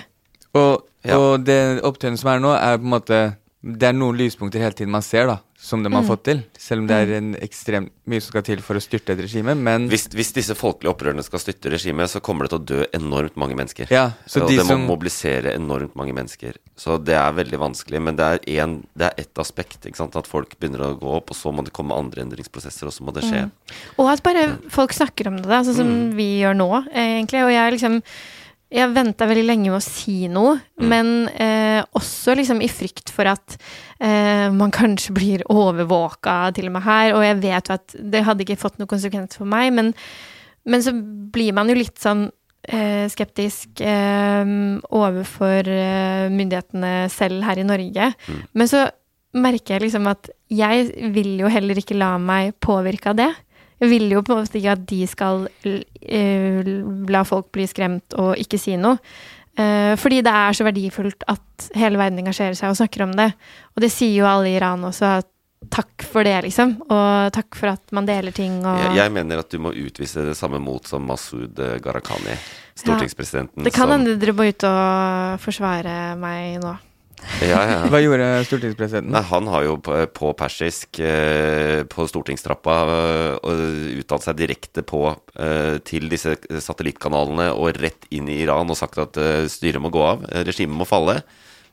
Og, Ja. og det opptøyene som er nå, er på en måte det er noen lyspunkter hele tiden man ser, da, som de har Mm. fått til. Selv om det er en ekstremt mye som skal til for å styrte et regime. Men Hvis, hvis disse folkelige opprørene skal styrte regimet, så kommer det til å dø enormt mange mennesker. Ja, så og de det må som- mobilisere enormt mange mennesker. Så det er veldig vanskelig. Men det er, en, det er ett aspekt. Ikke sant? At folk begynner å gå opp, og så må det komme andre endringsprosesser, og så må det skje. Mm. Og at bare folk snakker om det, da, sånn som vi gjør nå, eh, egentlig. Og jeg liksom Jeg venta veldig lenge med å si noe, men eh, også liksom i frykt for at eh, man kanskje blir [laughs] overvåka til og med her. Og jeg vet jo at det hadde ikke fått noe konsekvens for meg, men, men så blir man jo litt sånn eh, skeptisk eh, overfor eh, myndighetene selv her i Norge. Men så merker jeg liksom at jeg vil jo heller ikke la meg påvirke av det. Vil jo på en måte ikke at de skal eh, la folk bli skremt og ikke si noe. Eh, fordi det er så verdifullt at hele verden engasjerer seg og snakker om det. Og det sier jo alle i Iran også. at Takk for det, liksom. Og takk for at man deler ting og Jeg, jeg mener at du må utvise det samme mot som Masud eh, Gharahkhani, stortingspresidenten. Det kan hende dere må ut og forsvare meg nå. Ja, ja. Hva gjorde stortingspresidenten? Nei, han har jo på, på persisk eh, på stortingstrappa eh, uttalt seg direkte på eh, til disse satellittkanalene og rett inn i Iran og sagt at eh, styret må gå av, regimet må falle.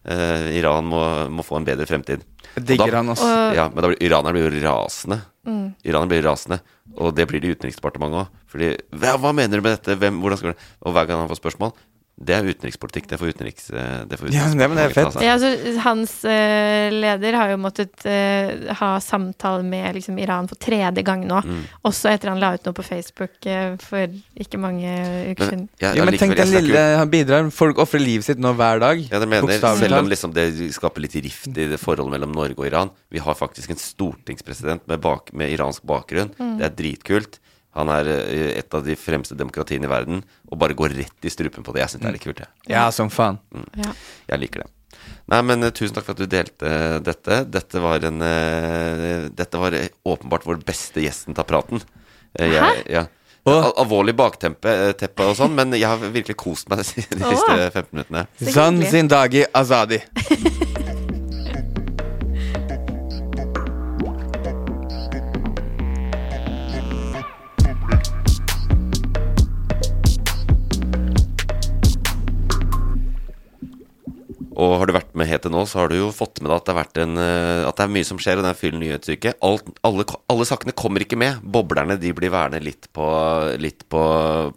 eh, Iran må, må få en bedre fremtid. Digger han. Og- Ja, men da blir iranerne blir jo rasende. Mm. Iranerne blir rasende, og det blir det i Utenriksdepartementet òg. Fordi hva, hva mener du med dette? Hvem, hvordan skal det Og hver gang han får spørsmål Det er utenrikspolitikk. Det får utenriks... eh, Det får [laughs] Ja, men det- men det er fett. Ja, altså, hans uh, leder har jo måttet uh, ha samtale med liksom, Iran for tredje gang nå. Mm. Også etter han la ut noe på Facebook uh, for ikke mange uker siden. ja, Jo, men allikevel, tenk den lille Han bidrar. Folk ofrer livet sitt nå hver dag. Ja, det mener. Selv om liksom det skaper litt rift i det forholdet mellom Norge og Iran. Vi har faktisk en stortingspresident med, bak, med iransk bakgrunn. Mm. Det er dritkult. Han er eh, et av de fremste demokratiene i verden, og bare går rett i strupen på det. Jeg syns det er litt kult, jeg. Ja, som faen. Ja. Jeg liker det. Nei, men eh, tusen takk for at du delte eh, dette. Dette var en Dette var åpenbart vår beste gjesten ta praten. Jeg, ja. Al alvorlig bakteppe teppe og sånn, men jeg har virkelig kost meg de siste Åh. 15 minuttene. dag i Azadi. [laughs] Og har du vært med helt til nå, så har du jo fått med deg at det, har vært en, eh, at det er mye som skjer, og det er full nyhetsuke. Alle, alle sakene kommer ikke med. Boblerne de blir værende litt på, litt på,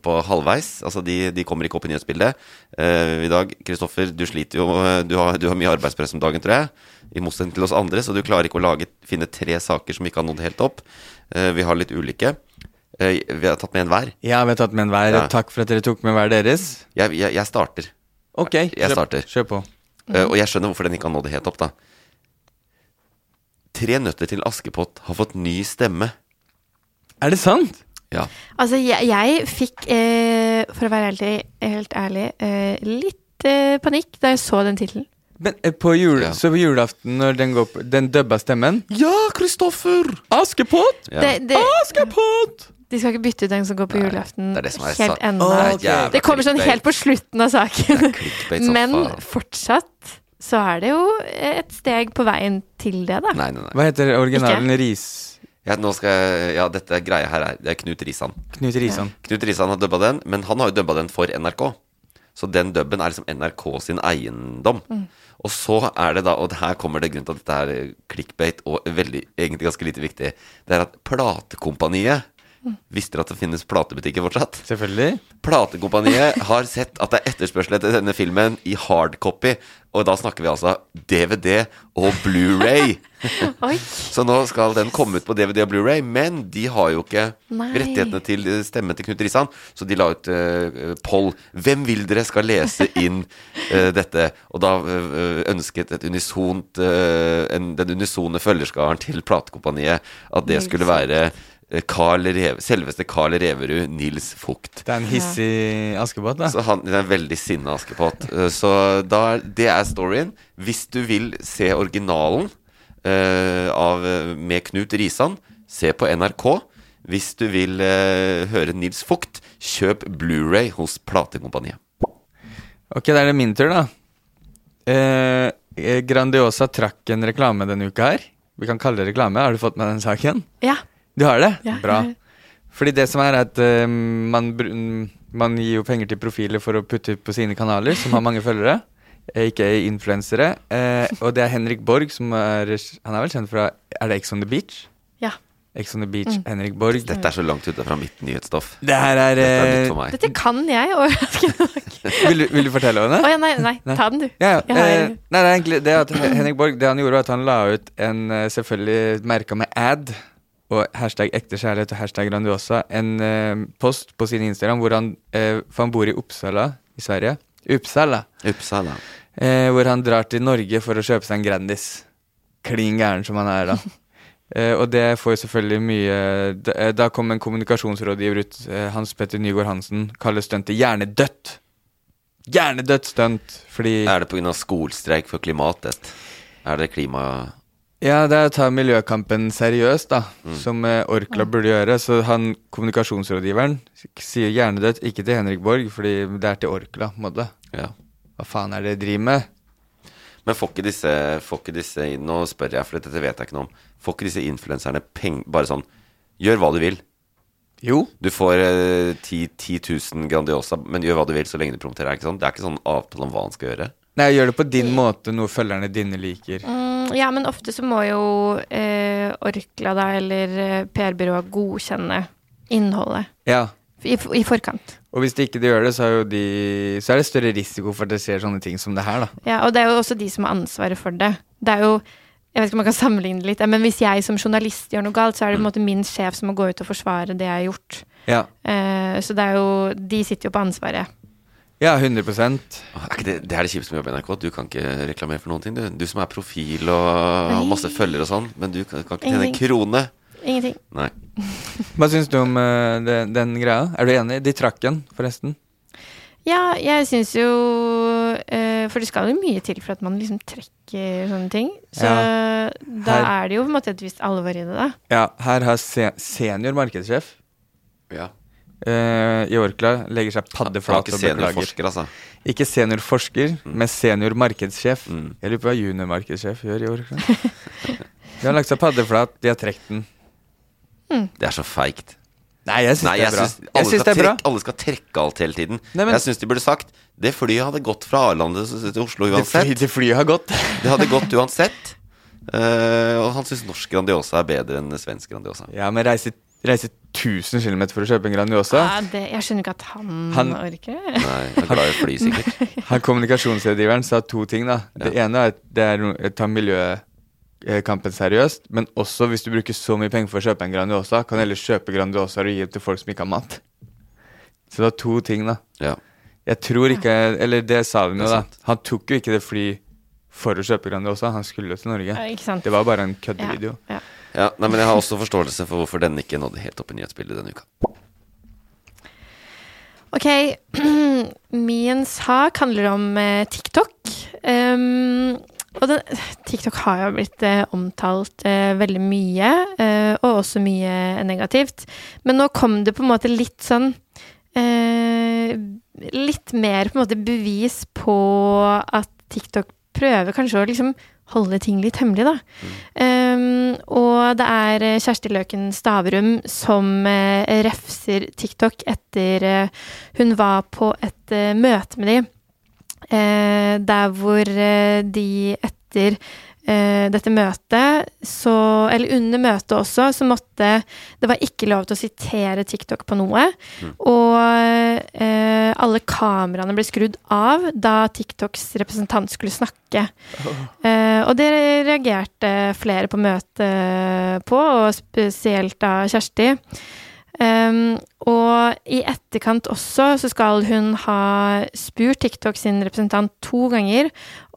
på halvveis. Altså de, de kommer ikke opp i nyhetsbildet. Uh, I dag, Kristoffer, du sliter jo. eh, Du har, du har mye arbeidspress om dagen, tror jeg. I motsetning til oss andre, så du klarer ikke å lage, finne tre saker som ikke har nådd helt opp. Uh, vi har litt ulike. Uh, vi har tatt med en hver. Ja, vi har tatt med en hver. Ja. Takk for at dere tok med hver deres. Jeg, jeg, jeg starter. Ok, Jeg kjør- starter. kjør på. Eh, og jeg skjønner hvorfor den ikke har nådd helt opp, da. Tre nøtter til Askepott har fått ny stemme. Er det sant? Ja. Altså, jeg, jeg fikk, eh, for å være helt, helt ærlig, eh, litt eh, panikk da jeg så den tittelen. Men eh, på jul, Så på julaften, når den går på Den dubba stemmen Ja, Kristoffer! Askepott! Ja. Askepott! De skal ikke bytte ut den som går på julaften det er det som er helt ennå. Det okay. Det kommer sånn helt på slutten av saken. Men fortsatt så er det jo et steg på veien til det, da. Nei, nei, nei. Hva heter originalen? Ris... Ja, nå skal jeg, ja, dette greia her er Det er Knut Risan. Knut Risan. Knut Risan har dubba den, men han har jo dubba den for NRK. Så den dubben er liksom NRK sin eiendom. Mm. Og så er det da, og her kommer det grunnen til at dette er clickbait og veldig, egentlig ganske lite viktig, det er at platekompaniet Visste dere at det finnes platebutikker fortsatt? Selvfølgelig. Platekompaniet [laughs] har sett at det er etterspørsel etter denne filmen i hardcopy. Og da snakker vi altså DVD og Blu-ray. [laughs] Så nå skal den komme ut på DVD og Blu-ray, men de har jo ikke Nei. rettighetene til stemmen til Knut Risan, så de la ut uh, poll. Hvem vil dere skal lese inn uh, dette? Og da uh, ønsket et unisont, eh, en, den unisone følgerskaren til platekompaniet at det skulle være eh, Reve, selveste Carl Reverud, Nils Fugt. Det er en hissig Askepott, da. Så han det er en veldig sinna Askepott. Eh, Så da, er- det er storyen. Hvis du vil se originalen uh, av, med Knut Risan, se på NRK. Hvis du vil uh, høre Nils Fugt, kjøp Blu-ray hos platekompaniet. Ok, da er det min tur, da. Eh, eh, Grandiosa trakk en reklame denne uka her. Vi kan kalle det reklame. Har du fått med den saken? Ja. Du har det? Ja, Bra. Fordi det som er, at uh, man, man gir jo penger til profiler for å putte ut på sine kanaler, som har mange [laughs] følgere. eh, Ikke influensere. Uh, og det er Henrik Borg, som er Han er vel kjent fra Er det Ex on the Beach? Ja. Ex on the Beach, Mm. Henrik Borg. Dette er så langt ute fra mitt nyhetsstoff. Det her er, Dette er nytt for meg. Dette kan jeg, overraskende [laughs] nok. vil, du, vil du fortelle om det? Ja, nei, nei, ta den, du. Ja, ja. Har- nei, det er egentlig det at Henrik Borg Det han gjorde, var at han la ut en selvfølgelig merka med ad og hashtag ekte kjærlighet og hashtag Grandiosa en eh, post på sin Instagram hvor han eh, For han bor i Uppsala i Sverige. Uppsala. Uppsala. Eh, hvor han drar til Norge for å kjøpe seg en Grandis. Klin gæren som han er, da. [laughs] Eh, og det får jo selvfølgelig mye Da, eh, da kom en kommunikasjonsrådgiver ut, eh, Hans Petter Nygaard Hansen, kaller stuntet hjernedødt. Hjernedødt stunt, fordi Er det pga. skolstreik for klimatet? Er det klima... Ja, det er å ta miljøkampen seriøst, da, Mm. som eh, Orkla burde gjøre. Så han kommunikasjonsrådgiveren sier hjernedødt, ikke til Henrik Borg, fordi det er til Orkla, på en måte. Ja. Hva faen er det de driver med? Men får ikke disse, får ikke disse Nå spør jeg, for dette vet jeg ikke noe om. Får ikke disse influenserne penger Bare sånn Gjør hva du vil. Jo. Du får eh, 10, 10 000 Grandiosa, men gjør hva du vil så lenge du promoterer. Det er ikke sånn avtale om hva han skal gjøre. Nei, gjør det på din måte, noe følgerne dine liker. Mm, ja, men ofte så må jo eh, Orkla da, eller eh, PR-byrået godkjenne innholdet Ja. i, i forkant. Og hvis de ikke de gjør det, så er, de, så er det større risiko for at det skjer sånne ting som det her, da. Ja, og det er jo også de som har ansvaret for det. Det er jo Jeg vet ikke om man kan sammenligne det litt, men hvis jeg som journalist gjør noe galt, så er det på en måte min sjef som må gå ut og forsvare det jeg har gjort. Ja. Eh, så det er jo De sitter jo på ansvaret. Ja, 100 Er det, det er det kjipeste med å jobbe i NRK. Du kan ikke reklamere for noen ting. Du, du som er profil og har masse følgere og sånn, men du kan, kan ikke tjene en krone. Ingenting. Nei. [laughs] Hva syns du om uh, den, den greia? Er du enig? De trakk den, forresten. Ja, jeg syns jo uh, For det skal jo mye til for at man liksom trekker sånne ting. Så da Her- er det jo på en måte et visst alvor i det, da. Ja, her har se senior markedssjef Ja. Eh, i Orkla legger seg paddeflat og beklager. seniorforsker, altså. Ikke seniorforsker, Mm. men senior markedssjef. Jeg lurer på hva juniormarkedssjef gjør i Orkla. De har lagt seg paddeflat, de har trukket den. Det er så feigt. Nei, jeg syns det er bra. syns Jeg alle, syns skal det er bra. trekke- alle skal trekke alt hele tiden. Nei, men- jeg syns de burde sagt det flyet hadde gått fra Arlande til Oslo Oslo Det, uansett. fly, det flyet har gått. Det hadde gått uansett. Uh, og han syns norsk Grandiosa er bedre enn svensk Grandiosa. Ja, men reise, reise 1000 km for å kjøpe en Grandiosa Ja, det, jeg skjønner ikke at han, Han- orker. Nei, han er glad i å fly, sikkert. [laughs] Han Kommunikasjonsrådgiveren sa to ting. da Det ene er at det er ta miljøkampen seriøst, men også hvis du bruker så mye penger for å kjøpe en Grandiosa, kan du heller kjøpe Grandiosa og gi det til folk som ikke har mat. Så det var to ting, da. Ja. Jeg tror ikke Eller det sa de jo, da. Han tok jo ikke det fly for å kjøpe Grandiosa, han skulle jo til Norge. Ja, ikke sant. Det var bare en køddevideo. Ja, ja. Ja, nei, men jeg har også forståelse for hvorfor den ikke nådde helt opp i nyhetsbildet denne uka. Ok, [clears throat] min sak handler om eh, TikTok. Um, og den, TikTok har jo blitt eh, omtalt eh, veldig mye, eh, og også mye negativt. Men nå kom det på en måte litt sånn eh, Litt mer på en måte bevis på at TikTok prøver kanskje å liksom holde ting litt hemmelig, da. Um, og det er eh, Kjersti Løken Stavrum som uh, refser TikTok etter uh, hun var på et uh, møte med de, der hvor de etter dette møtet, så Eller under møtet også, så måtte Det var ikke lov til å sitere TikTok på noe. Og eh, alle kameraene ble skrudd av da TikToks representant skulle snakke. Eh, og det reagerte flere på møtet på, og spesielt da Kjersti. Um, og i etterkant også så skal hun ha spurt TikTok sin representant to ganger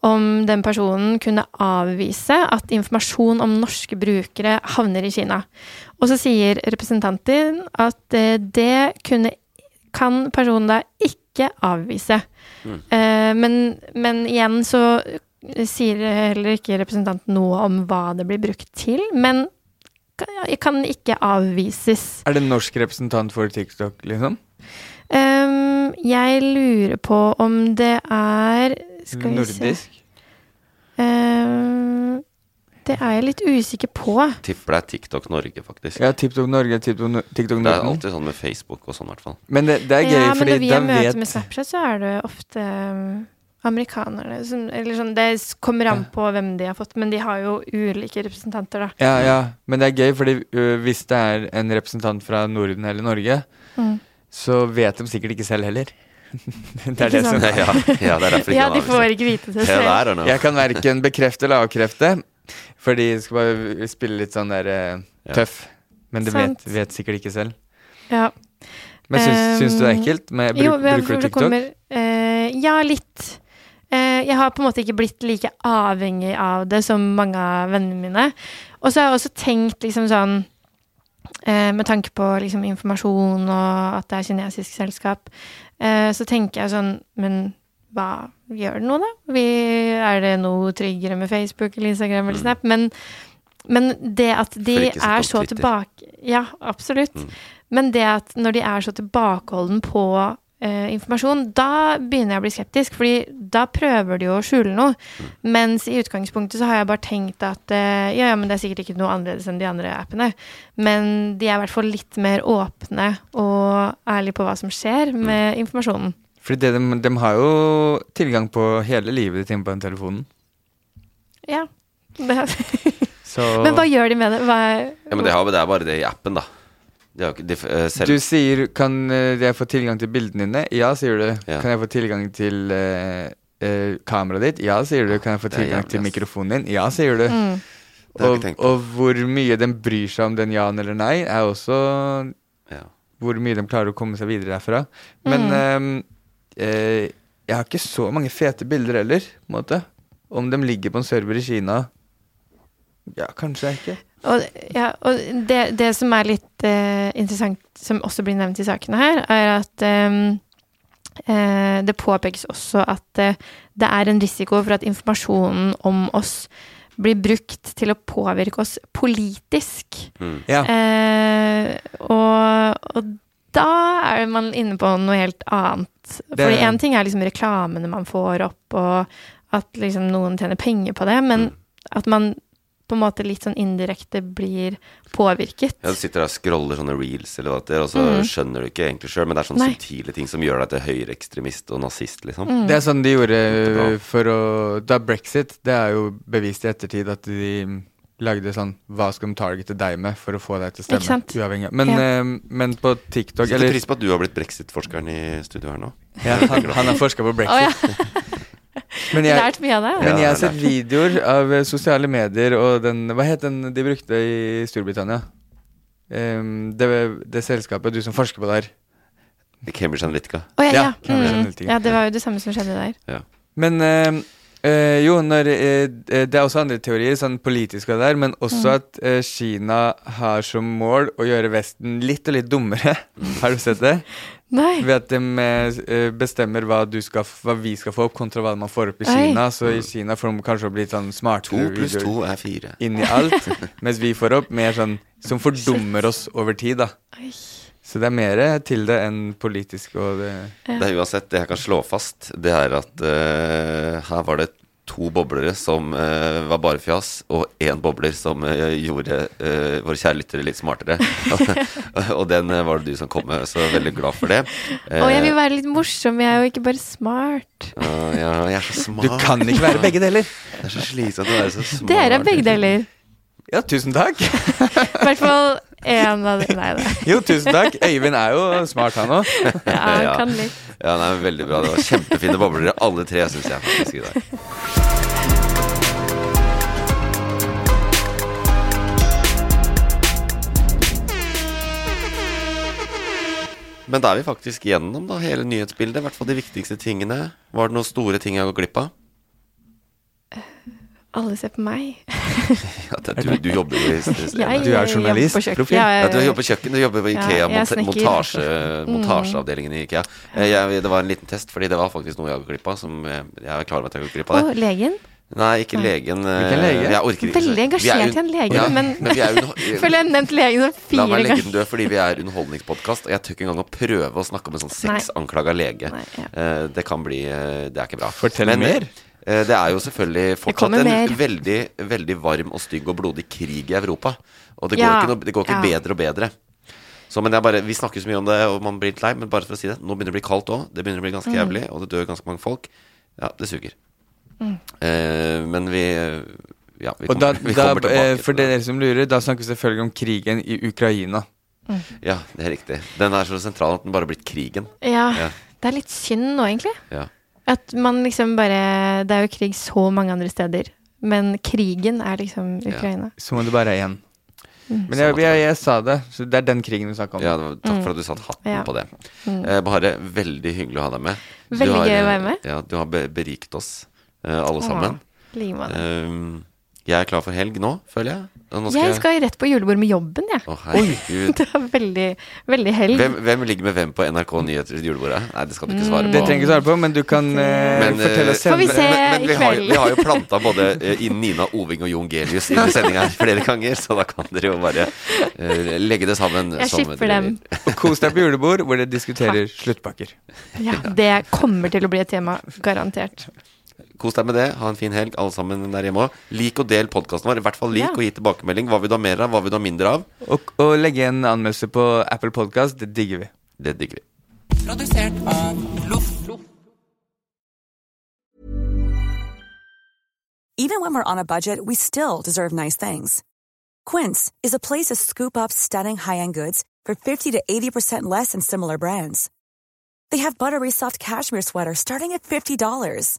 om den personen kunne avvise at informasjon om norske brukere havner i Kina. Og så sier representanten at eh, det kunne, kan personen da ikke avvise. Mm. Eh, men, men igjen så sier heller ikke representanten noe om hva det blir brukt til. Men kan, kan ikke avvises. Er det en norsk representant for TikTok, liksom? Jeg lurer på om det er Skal vi se Nordisk? Eh, Det er jeg litt usikker på. Tipper det er TikTok Norge, faktisk. Ja, TikTok Norge, TikTok, No- TikTok Det er Norden. alltid sånn med Facebook og sånn, i hvert fall. Men det, det er gøy, ja, men fordi når vi har møte vet med Snapchat, så er det ofte um, amerikanerne som Eller sånn, det s- kommer an på hvem de har fått, men de har jo ulike representanter, da. Ja, ja, men det er gøy, fordi ø, hvis det er en representant fra Norden eller Norge, Mm. Så vet de sikkert ikke selv heller. [laughs] det er Ikke det som sant? Ja, ja, det er derfor ikke Ja, de får ikke vite det selv. er. Jeg kan verken bekrefte eller avkrefte, fordi de skal bare spille litt sånn der uh, tøff. Men de vet, vet sikkert ikke selv. Ja. Men syns, syns du det er ekkelt? Med, bruk, jo, bruker du TikTok? kommer, uh, ja, litt. Uh, jeg har på en måte ikke blitt like avhengig av det som mange av vennene mine. Og så har jeg også tenkt liksom sånn Med tanke på liksom informasjon og at det er kinesisk selskap, eh, så tenker jeg sånn Men hva gjør det noe, da? Vi, er det noe tryggere med Facebook eller Instagram eller Snap? Men, men det at de Mm. Er så tilbake Ja, absolutt. Mm. Men det at når de er så tilbakeholden på eh, informasjon, da begynner jeg å bli skeptisk, fordi da prøver de jo å skjule noe. Mens i utgangspunktet så har jeg bare tenkt at eh, ja, ja, men det er sikkert ikke noe annerledes enn de andre appene. Men de er i hvert fall litt mer åpne og ærlige på hva som skjer Mm. med informasjonen. Fordi det, de, de har jo tilgang på hele livet ditt inne på den telefonen. Ja. Det. [laughs] Så Men hva gjør de med det? Hva er, Ja, men det, har, det er bare det i appen, da. Ikke, de, uh, selv, Du sier 'kan eh, jeg få tilgang til bildene dine'? Ja, sier du. Ja. Kan jeg få tilgang til uh, uh, kameraet ditt? Ja, sier du. Kan jeg få tilgang jævlig, til mikrofonen din? Ja, sier du. mm. Jeg Og, og hvor mye den bryr seg om den ja-en eller nei, er også ja. hvor mye de klarer å komme seg videre derfra. Men Mm. ehm, eh, jeg har ikke så mange fete bilder heller, på en måte. Om de ligger på en server i Kina Ja, kanskje ikke. Og, ja, og det, det som er litt uh, interessant, som også blir nevnt i sakene her, er at um, uh, det påpekes også at uh, det er en risiko for at informasjonen om oss blir brukt til å påvirke oss politisk. Mm. Ja. Eh, og, og da er man inne på noe helt annet. For én ting er liksom reklamene man får opp, og at liksom noen tjener penger på det, men at man på en måte litt sånn indirekte blir påvirket. Ja, du sitter der og scroller sånne reels, eller hva det er, og så Mm. skjønner du ikke egentlig sjøl, men det er sånne Nei. subtile ting som gjør deg til høyreekstremist og nazist, liksom. Mm. Det er sånn de gjorde for å Da brexit, det er jo bevist i ettertid at de lagde sånn Hva skal de targete deg med for å få deg til å Ikke stemme? sant? Uavhengig. Men, Ja. eh, men på TikTok Setter eller pris på at du har blitt brexit-forskeren i studio her nå. ja, han, han har forska på brexit. ja, [laughs] Men jeg, lært mye av det. Men jeg har sett videoer av eh, sosiale medier og den Hva het den de brukte i Storbritannia? Um, det, det selskapet, du som forsker på det her. Cambridge Analytica. Oh, ja, Ja, ja. Mm. Analytica. ja, det var jo det samme som skjedde der. Men eh, Uh, jo, når, uh, det er også andre teorier, sånn politiske og der, men også Mm. at uh, Kina har som mål å gjøre Vesten litt og litt dummere. har du sett det? Nei. Ved at de eh, bestemmer hva, du skal, hva vi skal få opp, kontra hva man får opp i. Kina. Så i Kina får de kanskje bli sånn To smartere pluss to er fire. Inni alt, [laughs] mens vi får opp mer sånn som fordummer oss over tid, da. Så det er mer til det enn politisk og det Det er uansett, det jeg kan slå fast, det er at uh, her var det to boblere som uh, var bare fjas, og én bobler som uh, gjorde uh, våre kjære lyttere litt smartere. [laughs] og den var det du som kom med, så veldig glad for det. Og jeg vil være litt morsom, jeg er jo ikke bare smart. ja, ja, jeg er så smart. Du kan ikke være begge deler! Det er så slitsomt å være så smart. Dere er begge deler. Ja, tusen takk. [laughs] I hvert fall én av dem. Nei da. Jo, tusen takk. Øyvind er jo smart, han òg. Ja, han [laughs] kan litt. Ja, nei, veldig bra. Det var kjempefine boblere, alle tre, syns jeg faktisk i dag. Men da er vi faktisk gjennom da, hele nyhetsbildet. I hvert fall de viktigste tingene. Var det noen store ting jeg har gått glipp av? Alle ser på meg. [laughs] Ja, det, du, du jobber jo i Du er journalist, profil. Ja, Ja, du jobber på kjøkken, du jobber på Ikea, montasje, Mm. montasjeavdelingen i Ikea. Eh, Jeg, det var en liten test, fordi det var faktisk noe jeg har glipp av. Som jeg, jeg er klar over at jeg har glipp av Og det. legen. Nei, ikke legen. eh, Hvilken lege? Jeg orker ikke Veldig er engasjert i en lege, Ja, men vi er [laughs] føler jeg har nevnt legen sånn La meg legge den død, fordi vi er underholdningspodkast, og jeg tør ikke engang å prøve å snakke om en sånn sexanklaga lege. Nei, ja. Eh, det kan bli eh, Det er ikke bra. Fortell Men, mer. Eh, Det er jo selvfølgelig fortsatt kommer en veldig, veldig varm og stygg og blodig krig i Europa. Og det går Ja, ikke, noe, det går ikke ja. bedre og bedre. Så, men jeg bare, Vi snakker så mye om det, og man blir litt lei, men bare for å si det, nå begynner det å bli kaldt òg. Det begynner å bli ganske Mm. jævlig, og det dør ganske mange folk. Ja, det suger. Mm. Eh, men vi Ja, vi Og [laughs] da, kommer, da, tilbake. For for dere som lurer, da snakker vi selvfølgelig om krigen i Ukraina. Ja, det er riktig. Den er så sentral at den bare har blitt krigen. Ja, Ja. det er litt synd nå, egentlig. Ja. At man liksom bare Det er jo krig så mange andre steder, men krigen er liksom Ukraina. Så må det bare én. Mm. Men jeg, jeg, jeg sa det, så det er den krigen vi snakker om. Ja, takk Mm. for at du satte hatten Ja. på det. Mm. Eh, Bahare, veldig hyggelig å ha deg med. Veldig har, gøy å være med. Ja, du har berikt beriket oss, eh, alle sammen. Åh, like det Eh, jeg er klar for helg nå, føler jeg. Og nå Jeg skal rett på julebord med jobben, jeg. Ja. [laughs] Det er veldig, veldig helg. Hvem, hvem ligger med hvem på NRK Nyheter julebordet? Nei, det skal du ikke svare på. Det trenger ikke svare på, men du kan uh, Men, eh, fortelle oss Får vi se men, men i vi, i kveld. kveld. vi har jo planta [laughs] både uh, Nina Oving og Jon Gelius inn i sendinga flere ganger, så da kan dere jo bare uh, legge det sammen. Jeg skipper dem. Og kos deg på julebord hvor dere diskuterer sluttpakker. Ja, det kommer til å bli et tema. Garantert. Kos deg med det. Ha en fin helg, alle sammen der hjemme òg. Lik og del podkasten vår. I hvert fall lik Ja. og gi tilbakemelding. Hva vil du ha mer av, hva vil du ha mindre av? Og, og legge en anmeldelse på Apple Podcast, det digger vi. Det digger vi. Produsert av Loff. Even when we're on a budget, we still deserve nice things. Quince is a place to scoop up stunning high-end goods for 50 to 80% less than similar brands. They have buttery soft cashmere sweaters starting at $50,